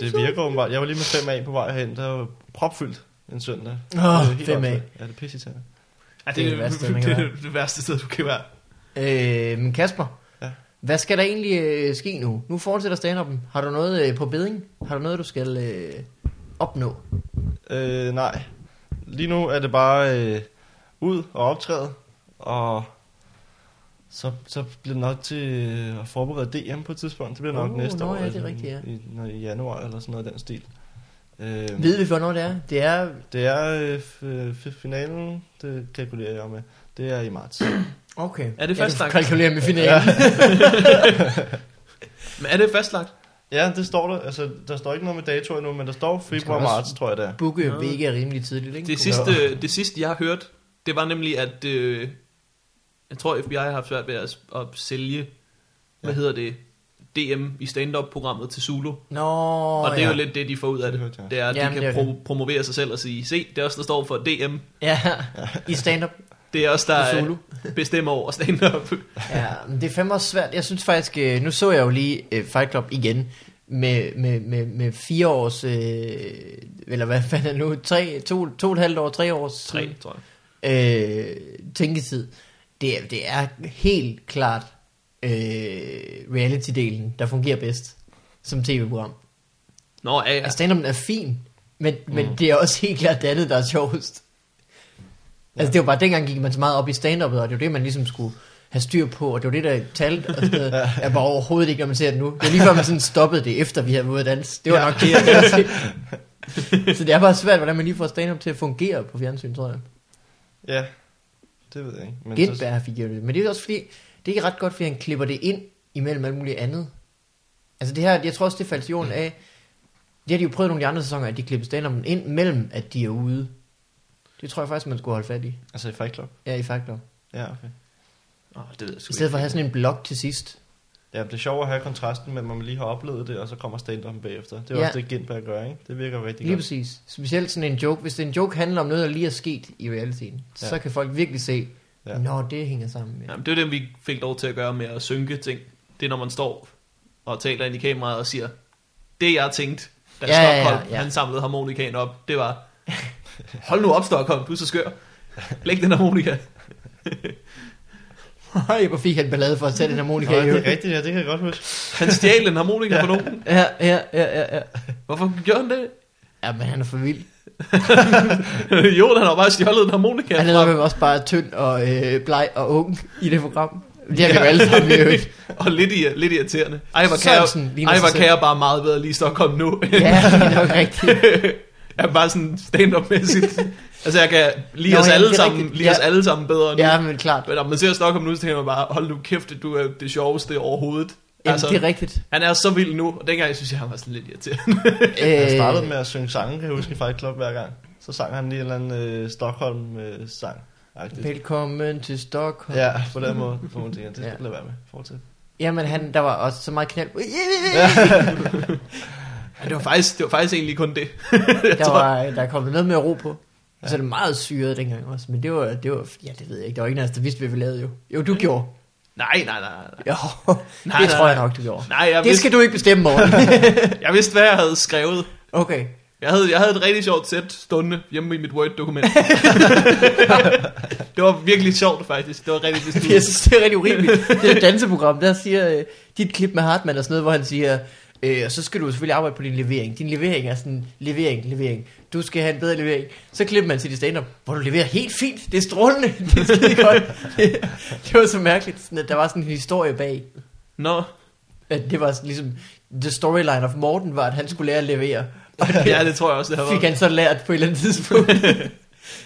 Det virker åbenbart. Jeg var lige med 5A på vej hen. Der var propfyldt en søndag.
Åh,
Det var helt
5A.
åndssvagt. Ja, det er pisse
Ja,
Det er det værste,
det, det, det, det værste sted, du kan være.
Øh, men Kasper,
Ja.
Hvad skal der egentlig øh, ske nu? Nu fortsætter stand Har du noget øh, på beding? Har du noget, du skal øh, opnå?
Øh, nej. Lige nu er det bare øh, ud og optræde, og så, så bliver det nok til øh, at forberede DM på et tidspunkt. Det bliver nok
Oh,
næste
nå
år.
ja, det er rigtigt, ja.
I, når, I januar eller sådan noget af den stil. Øh,
Ved vi, hvornår det er? Det er...
Det er øh, f- f- finalen, det kalkulerer jeg med. Det er i marts.
Okay.
Er det
Ja,
fastlagt?
du kalkulerer med finalen.
Men er det fastlagt?
Ja, det står der. Altså, der står ikke noget med dato endnu, men der står februar
også-
marts, tror jeg det er.
Booke ikke er rimelig tidligt, ikke?
Det sidste, det sidste, jeg har hørt, det var nemlig, at øh, jeg tror, FBI har haft svært ved at, at sælge, hvad
Ja.
hedder det, DM i stand-up-programmet til Zulu.
Nå,
Og det er
ja.
jo lidt det, de får ud af det.
Det
er, at de
Jamen,
kan
det er
pro- promovere sig selv og sige, se, det er også der står for DM.
Ja, i stand-up
Det er også der
Zulu.
bestemmer over stand-up.
Ja, men det er fandme også svært. Jeg synes faktisk, øh, nu så jeg jo lige øh, Fight Club igen, med, med, med, med fire års, øh, eller hvad fanden er det nu, tre, to, to og et halvt år, tre års
Tre, tror jeg.
øh, tænketid. Det er, det er helt klart øh, reality-delen, der fungerer bedst som tv-program.
Nå, ja, ja.
Altså, stand er fin, men, mm. men det er også helt klart det andet, der er sjovest. Altså, det var bare, dengang gik man så meget op i stand og det var det, man ligesom skulle have styr på, og det var det, der talte, og sådan noget. Jeg bare overhovedet ikke, når man ser det nu. Det var lige før, man sådan stoppede det, efter vi havde været danse. Det var
Ja.
nok det, jeg sige. Så det er bare svært, hvordan man lige får stand-up til at fungere på fjernsyn, tror jeg.
Ja, det ved jeg ikke. Men
Gindberg fik jo det. Men det er også fordi, det er ikke ret godt, fordi han klipper det ind imellem alt muligt andet. Altså det her, jeg tror også, det faldt jorden af, det har de jo prøvet nogle af de andre sæsoner, at de klipper stand ind mellem, at de er ude. Det tror jeg faktisk, man skulle holde fat i.
Altså i Fight Club?
Ja, i Fight Club.
Ja, okay.
Oh, det ved jeg
I stedet for at have sådan en blok til sidst.
Ja, det er sjovt at have kontrasten med, at man lige har oplevet det, og så kommer stand bagefter. Det er
Ja.
også det, Gindberg gør, ikke? Det virker rigtig
Lige
godt.
præcis. Specielt sådan en joke. Hvis det er en joke handler om noget, der lige er sket i realiteten, ja. så
Ja.
kan folk virkelig se,
Ja.
ja. nå, det hænger sammen med.
Jamen, det er det, vi fik lov til at gøre med at synke ting. Det er, når man står og taler ind i kameraet og siger, det jeg tænkte, da
Ja, ja,
Stockholm,
ja.
han samlede harmonikaen op, det var, hold nu op Stockholm, du er så skør. Læg den harmonika.
Ej, hvor fik han ballade for at sætte en harmonika
Nå,
i
det er rigtigt, ja, det kan jeg godt huske.
Han stjal en harmonika fra nogen.
Ja, ja, ja, ja, ja.
Hvorfor gjorde han det?
Ja, men han er for vild.
jo, han har bare stjålet en harmonika
Han er nok også bare tynd og øh, bleg og ung i det program. Det har vi jo alle sammen i øvrigt.
og lidt, i, lidt irriterende. Ej, hvor kan, jeg, ej, hvor kan jeg bare meget bedre lige Stockholm nu.
Ja, det er nok rigtigt.
jeg er bare sådan stand-up-mæssigt. altså, jeg kan lide
Nå,
os alle sammen, lide os
Ja.
alle sammen bedre nu.
Ja, men klart.
Men når man ser Stockholm nu, så tænker man bare, hold nu kæft, du er det sjoveste overhovedet.
Jamen, det er rigtigt.
Han er så vild nu, og dengang jeg synes jeg, han var sådan lidt irriterende.
Han
Øh,
startede med at synge sange, kan jeg huske, i Fight Club hver gang. Så sang han lige en eller anden øh, Stockholm-sang.
Velkommen til Stockholm.
ja, på den måde. Får man tænke, det skal
Ja.
lade være med. Fortsæt.
Jamen, han, der var også så meget knald.
Ja, det, var faktisk, det var faktisk egentlig kun det.
Der, var, der er kommet noget med ro på. Og så er det meget syret dengang også. Men det var, det var, ja, det ved jeg ikke. Der var ingen af os, der vidste, hvad vi lavede jo. Jo, du gjorde.
Nej, nej, nej. nej.
Jo,
Nej,
det
nej,
tror jeg nok, du gjorde.
Nej, jeg
Det
vidste,
skal du ikke bestemme, Morten.
jeg vidste, hvad jeg havde skrevet.
Okay.
Jeg havde, jeg havde et rigtig sjovt sæt stående hjemme i mit Word-dokument. det var virkelig sjovt, faktisk. Det var rigtig
Jeg
besluttet.
synes, det er rigtig urimeligt. Det er et danseprogram, der siger, øh, dit klip med Hartmann og sådan noget, hvor han siger, øh, og så skal du selvfølgelig arbejde på din levering. Din levering er sådan, levering, levering. Du skal have en bedre levering. Så klipper man til dit stand-up, hvor du leverer helt fint. Det er strålende. Det er skide godt. Det, det var så mærkeligt, sådan, at der var sådan en historie bag.
Nå,
At det var sådan, ligesom, the storyline of Morten var, at han skulle lære at levere. Og det
ja, det tror jeg også, det har
fik
været.
han så lært på et eller andet tidspunkt.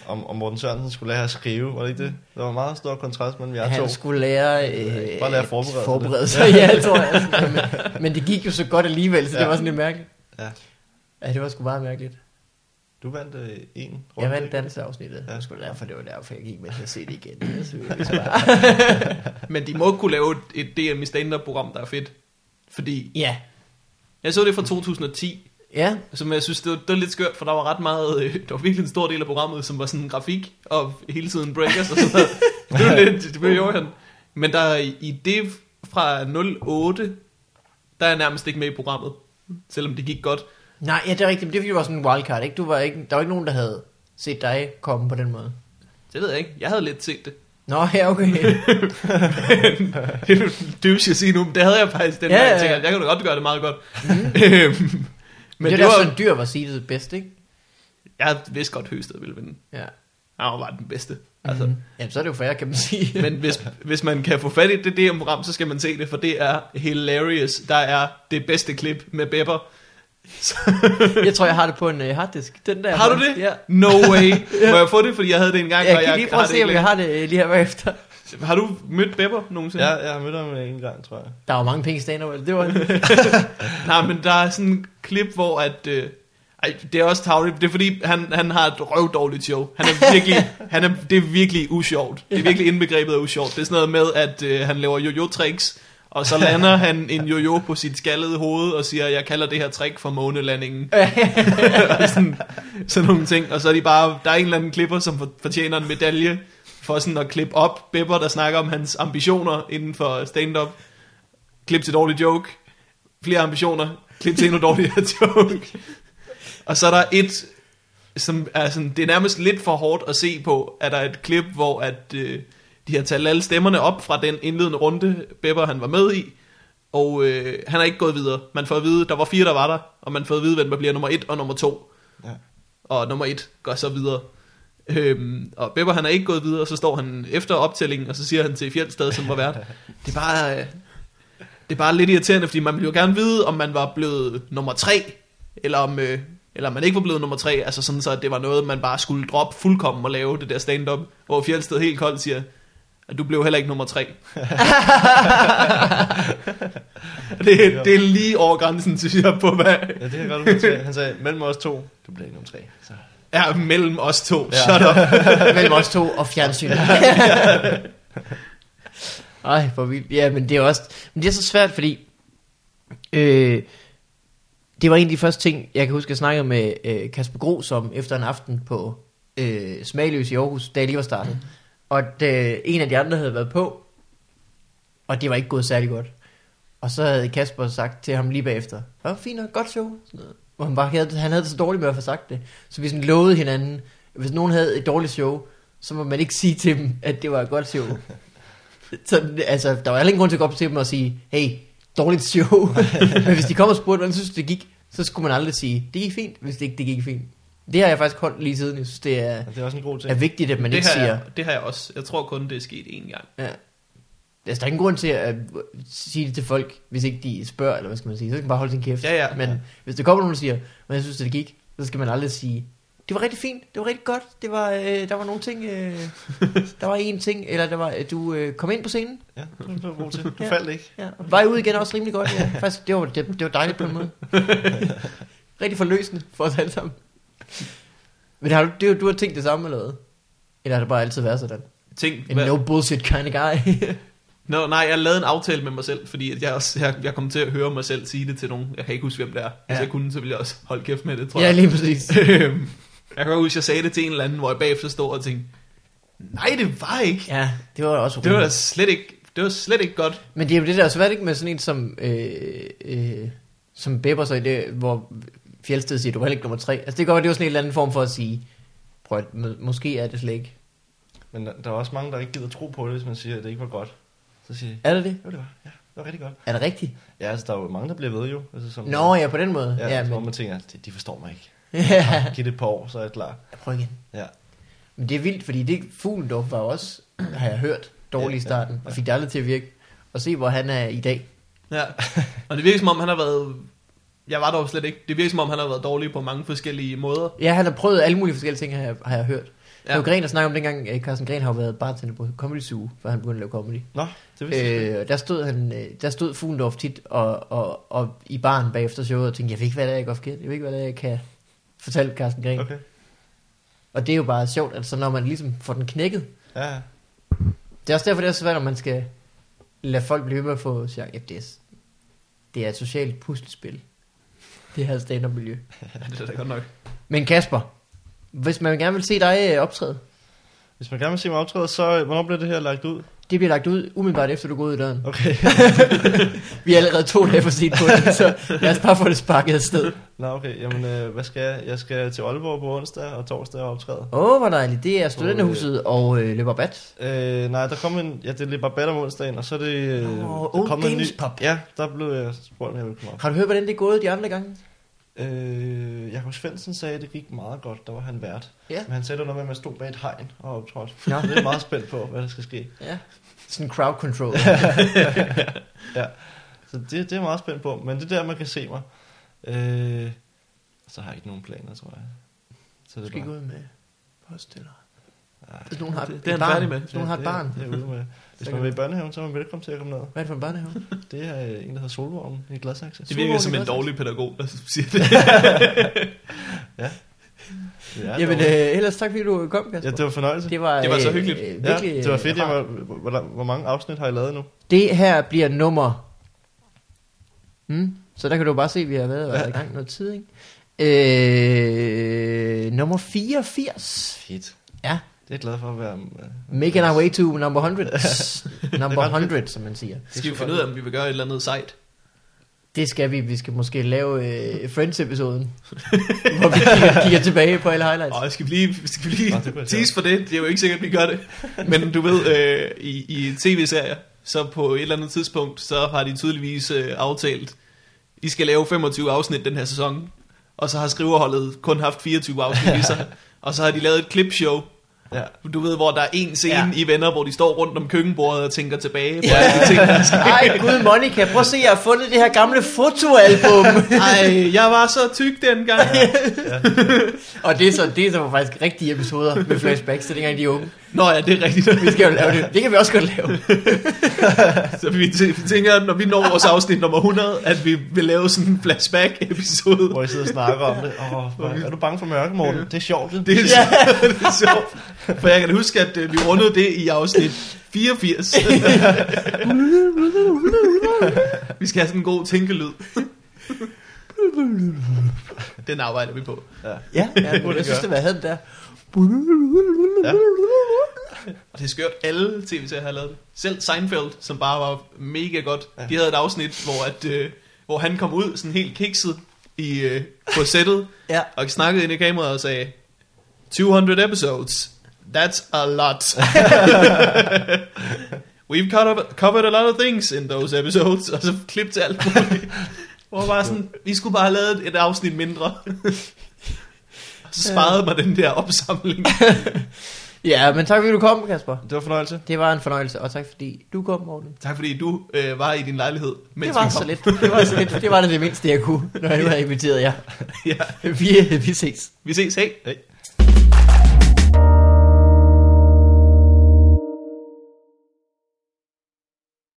Om, om Morten Sørensen skulle lære at skrive, var det ikke det? Der var en meget stor kontrast mellem jer
han
to.
skulle lære, øh,
Bare lære at forberede
forberede sig. ja, jeg tror jeg. Sådan, men, men det gik jo så godt alligevel, så ja. Det var sådan lidt mærkeligt.
Ja.
Ja, det var sgu meget mærkeligt.
Du vandt øh, en
Jeg vandt danseafsnittet.
Ja.
Ja. Det var derfor, det var derfor, jeg gik med til at se det igen. Jeg det
Men de må kunne lave et, et DM i stand-up-program, der er fedt. Fordi
ja.
jeg så det fra 2010,
Ja,
som jeg synes, det var, det var lidt skørt, for der var ret meget, øh, der var virkelig en stor del af programmet, som var sådan grafik, og hele tiden breakers og sådan noget. det var lidt, det blev jo han. Men der er i det fra 08, der er jeg nærmest ikke med i programmet, selvom det gik godt.
nej, ja, det er rigtigt, men det er fordi, du var sådan en wildcard, ikke? Du var ikke, der var ikke nogen, der havde set dig komme på den måde.
Det ved jeg ikke. Jeg havde lidt set det.
Nå, ja, okay.
det er douche at sige nu, men det havde jeg faktisk den
Ja,
ja, jeg tænker, jeg kan da godt gøre det meget godt.
Mm. Men det,
det,
er
var,
sådan dyr var sige det bedst, ikke?
jeg vidste godt, Høsted ville vinde.
Ja.
Han var den bedste. Altså,
Mm. Jamen, så er det jo fair, kan man sige.
Men hvis, hvis man kan få fat i det DM-program, så skal man se det, for det er hilarious. Der er det bedste klip med Bepper.
jeg tror, jeg har det på en uh, harddisk. Den der.
Har du det?
Ja.
No way. Må jeg få det, fordi jeg havde det engang,
Jeg
og
kan
jeg
lige prøve at se, om jeg har det øh, lige her bagefter.
Har du mødt Bepper nogensinde?
Ja, jeg har mødt ham en gang, tror jeg.
Der var mange penge i stand Det var
Nej, men der er sådan en klip, hvor at... Øh, ej, det er også tavligt. Det er fordi, han, han har et røvdårligt show. Han er virkelig, han er, det er virkelig usjovt. Det er virkelig indbegrebet af usjovt. Det er sådan noget med, at øh, han laver jojo-tricks, og så lander han en jojo på sit skaldede hoved og siger, jeg kalder det her trick for månelandingen. og sådan, sådan nogle ting. Og så er de bare, der er en eller anden klipper, som for- fortjener en medalje for sådan at klippe op. Bepper, der snakker om hans ambitioner inden for stand-up. Klip til dårlig joke. Flere ambitioner. Klip til endnu dårligere joke. Og så er der et, som er sådan, det er nærmest lidt for hårdt at se på, at der er et klip, hvor at, øh, de har talt alle stemmerne op fra den indledende runde, Bepper han var med i, og øh, han er ikke gået videre. Man får at vide, der var fire, der var der, og man får at vide, hvem der bliver nummer et og nummer to.
Ja.
Og nummer et går så videre. Øhm, og Bepper han er ikke gået videre, og så står han efter optællingen, og så siger han til Fjeldstad, som var vært, det er bare... Øh, det er bare lidt irriterende, fordi man ville jo gerne vide, om man var blevet nummer tre, eller om, øh, eller man ikke var blevet nummer tre, altså sådan så, at det var noget, man bare skulle droppe fuldkommen og lave det der stand-up, hvor Fjeldsted helt koldt siger, at du blev heller ikke nummer tre. det, det er lige over grænsen, synes jeg, på hvad...
Ja, det jeg godt. Han sagde, mellem os to, du bliver ikke nummer tre. Så.
Er mellem os to.
Ja.
Shut up.
mellem os to og fjernsyn. Ej, hvor vildt. Ja, men det er også... Men det er så svært, fordi... Øh, det var en af de første ting, jeg kan huske, jeg snakkede med øh, Kasper Gros om efter en aften på øh, Smagløs i Aarhus, da jeg lige var startet. Og at, øh, en af de andre havde været på, og det var ikke gået særlig godt. Og så havde Kasper sagt til ham lige bagefter, det var fint og godt show. Sådan noget. Hvor han, bare havde, han havde det så dårligt med at få sagt det. Så vi sådan lovede hinanden, hvis nogen havde et dårligt show, så må man ikke sige til dem, at det var et godt show. så altså, der var heller ingen grund til at gå op til dem og sige, hey, dårligt show. Men hvis de kom og spurgte, hvordan synes det gik, så skulle man aldrig sige, det gik fint, hvis det ikke det gik fint. Det har jeg faktisk holdt lige siden. Jeg synes, det er,
Ja, det er også en god ting.
er vigtigt, at man
det,
ikke siger...
jeg, det har jeg også. Jeg tror kun, det er sket én gang.
Ja. Altså, der er ingen grund til at sige det til folk, hvis ikke de spørger, eller hvad skal man sige. Så skal man bare holde sin kæft.
Ja, ja.
Men
Ja.
hvis der kommer nogen, der siger, men jeg synes, det gik, så skal man aldrig sige, det var rigtig fint, det var rigtig godt, det var, øh, der var nogle ting, øh, der var en ting, eller der var, øh, du øh, kom ind på scenen,
Ja, det du god til. Du
Ja.
faldt ikke.
ja, og var ud igen også rimelig godt, ja. Faktisk, det var, det, det var dejligt på en måde. rigtig forløsende for os alle sammen. Men har du, det, du har tænkt det samme eller hvad? Eller har det bare altid været sådan?
Tænk,
En
hvad,
no bullshit kind of guy.
Nå, nej, jeg lavede en aftale med mig selv, fordi at jeg, også, jeg, jeg kom til at høre mig selv sige det til nogen. Jeg kan ikke huske, hvem det er. Hvis
Ja.
jeg kunne, så ville jeg også holde kæft med det, tror
ja,
jeg.
lige præcis.
Øhm, jeg kan godt huske, at jeg sagde det til en eller anden, hvor jeg bagefter stod og tænkte, nej, det var ikke.
Ja, det var også
Det var slet ikke, det var slet ikke godt.
Men det er jo det der er svært ikke med sådan en som, øh, øh, som Bepper, så i det, hvor Fjeldsted siger, du var heller ikke nummer tre. Altså det går, det er jo sådan en eller anden form for at sige, prøv at, må, måske er det slet ikke.
Men der, der er også mange, der ikke gider tro på det, hvis man siger, at det ikke var godt. Så siger de,
Er det det?
jo det var, ja, det var rigtig godt.
Er det rigtigt?
Ja, altså der er jo mange, der bliver ved jo. Altså, som,
Nå ja, på den måde.
Ja,
Ja,
ja
men,
man tænker, de, de forstår mig ikke.
ja.
Giv det et par år, så er jeg klar.
prøv igen.
Ja.
Men det er vildt, fordi det Fuglendorf var også, har jeg hørt, dårlig i
Ja,
starten,
ja,
og fik det aldrig til at virke. Og se, hvor han er i dag.
Ja. Og det virker som om, han har været... Jeg var dog slet ikke. Det virker som om, han har været dårlig på mange forskellige måder.
Ja, han har prøvet alle mulige forskellige ting, har jeg, har jeg hørt. Ja. Det var Gren, der snakkede om dengang, Carsten Gren har været bartender på Comedy Zoo, før han begyndte at lave comedy.
Nå, det vidste
Øh, der stod, han, øh, der stod Fuglendorf tit og, og, og i baren bagefter showet og tænkte, jeg ved ikke, hvad det er, jeg går forkert. Jeg ved ikke, hvad det er, jeg kan fortælle Carsten Gren. Okay. Og det er jo bare sjovt, altså når man ligesom får den knækket.
Ja.
Det er også derfor, det er så svært, når man skal lade folk blive med at få sagt, ja, det er, det er et socialt puslespil. Det her stand miljø.
Ja, det er da godt nok.
Men Kasper, hvis man gerne vil se dig øh, optræde,
Hvis man gerne vil se mig optræde, så øh, hvornår bliver det her lagt ud?
Det bliver lagt ud umiddelbart efter du går ud i døren.
Okay.
Vi er allerede to dage for sent på det, så lad os bare få det sparket afsted.
Nå, okay. Jamen, øh, hvad skal jeg? Jeg skal til Aalborg på onsdag og torsdag og optræde.
Åh, oh, hvor dejligt. Det er studenterhuset og øh, løber bat.
Øh, nej, der kom en... Ja, det er bedre om onsdagen, og så er det... Øh,
Nå,
der kom en ny. Ja, der blev jeg spurgt, om jeg ville komme op.
Har du hørt, hvordan det er gået de andre gange?
Øh, Jakob Svendsen sagde, at det gik meget godt. Der var han vært.
Ja.
Men han sagde, noget med, at man stod bag et hegn og optrådte. Ja. Det er meget spændt på, hvad der skal ske.
Ja. Sådan crowd control.
Ja. Så det, det er meget spændt på. Men det er der, man kan se mig. Øh, så har jeg ikke nogen planer, tror jeg. Så det
skal
er
ikke
bare...
ud med post eller...
Nej,
Hvis nogen har
Det-
et
det er han
barn,
færdig med.
Hvis nogen har et barn.
Det, det er ude med. Hvis man vil i børnehaven, så er man velkommen til at komme ned.
Hvad er det for en børnehave?
Det er øh, en, der hedder Solvognen i Gladsaxe.
Det virker som en dårlig pædagog, der siger det.
Er
Jamen, øh, ellers tak fordi du kom, Kasper.
Ja, det var fornøjelse.
det var,
det var så
øh,
hyggeligt.
Øh,
Ja,
virkelig,
det var fedt.
øh,
Jeg
rart.
var, hvor, hvor, mange afsnit har I lavet nu?
Det her bliver nummer... Hmm? Så der kan du bare se, at vi har været, været
Ja.
i gang noget tid, ikke? Øh, nummer 84.
Fedt.
Ja,
Det er jeg glad for at være... Uh,
making our way to number 100. number
ret
100, som man siger.
Skal vi finde ud af, om vi vil gøre et eller andet sejt?
Det skal vi. Vi skal måske lave øh, Friends-episoden, hvor vi kigger, kigger tilbage på alle highlights.
Og skal vi lige, skal vi lige
det jeg
tease for det? Det er jo ikke sikkert, at vi gør det. Men du ved, øh, i, i tv-serier, så på et eller andet tidspunkt, så har de tydeligvis øh, aftalt, I skal lave 25 afsnit den her sæson. Og så har skriverholdet kun haft 24 afsnit i sig. Og så har de lavet et clipshow,
ja.
du ved, hvor der er en scene
Ja.
ja. i Venner, hvor de står rundt om køkkenbordet og tænker tilbage på
Ja.
alle ting, der.
Ej, gud Monica, prøv at se, jeg har fundet det her gamle fotoalbum.
Ej, jeg var så tyk dengang.
Og det er, så, det er så faktisk rigtige episoder med flashbacks til dengang de er unge.
Nå ja, det er rigtigt.
Vi skal jo lave det. Det kan vi også godt lave.
Så vi tæ- vi tænker, når vi når vores afsnit nummer 100, at vi vil lave sådan en flashback-episode.
Hvor I sidder og snakker om det. Åh, er du bange for mørke, Morten? Det er sjovt.
Det er, ja. det er sjovt. For jeg kan huske, at øh, vi rundede det i afsnit 84. vi skal have sådan en god tænkelyd. Den arbejder vi på.
Ja.
Ja, ja jeg synes, det var havde den der.
Ja.
Og det er skørt, alle tv-serier har lavet det. Selv Seinfeld, som bare var mega godt.
Ja.
De havde et afsnit, hvor, at, øh, hvor han kom ud sådan helt kikset i, øh, på sættet,
Ja.
og snakkede ind i kameraet og sagde, 200 episodes, that's a lot. We've covered, covered a lot of things in those episodes, og så klip til alt muligt. Hvor bare sådan, vi skulle bare have lavet et afsnit mindre. Så sparede mig den der opsamling.
Ja, men tak fordi du kom, Kasper.
Det var fornøjelse.
Det var en fornøjelse, og tak fordi du kom, Morten.
Tak fordi du øh, var i din lejlighed, mens
Det var
vi
så
kom.
lidt. Det var så lidt. Det var det, det mindste, jeg kunne, når jeg nu havde inviteret jer.
Ja,
Vi, vi ses.
vi ses, hej.
Hej.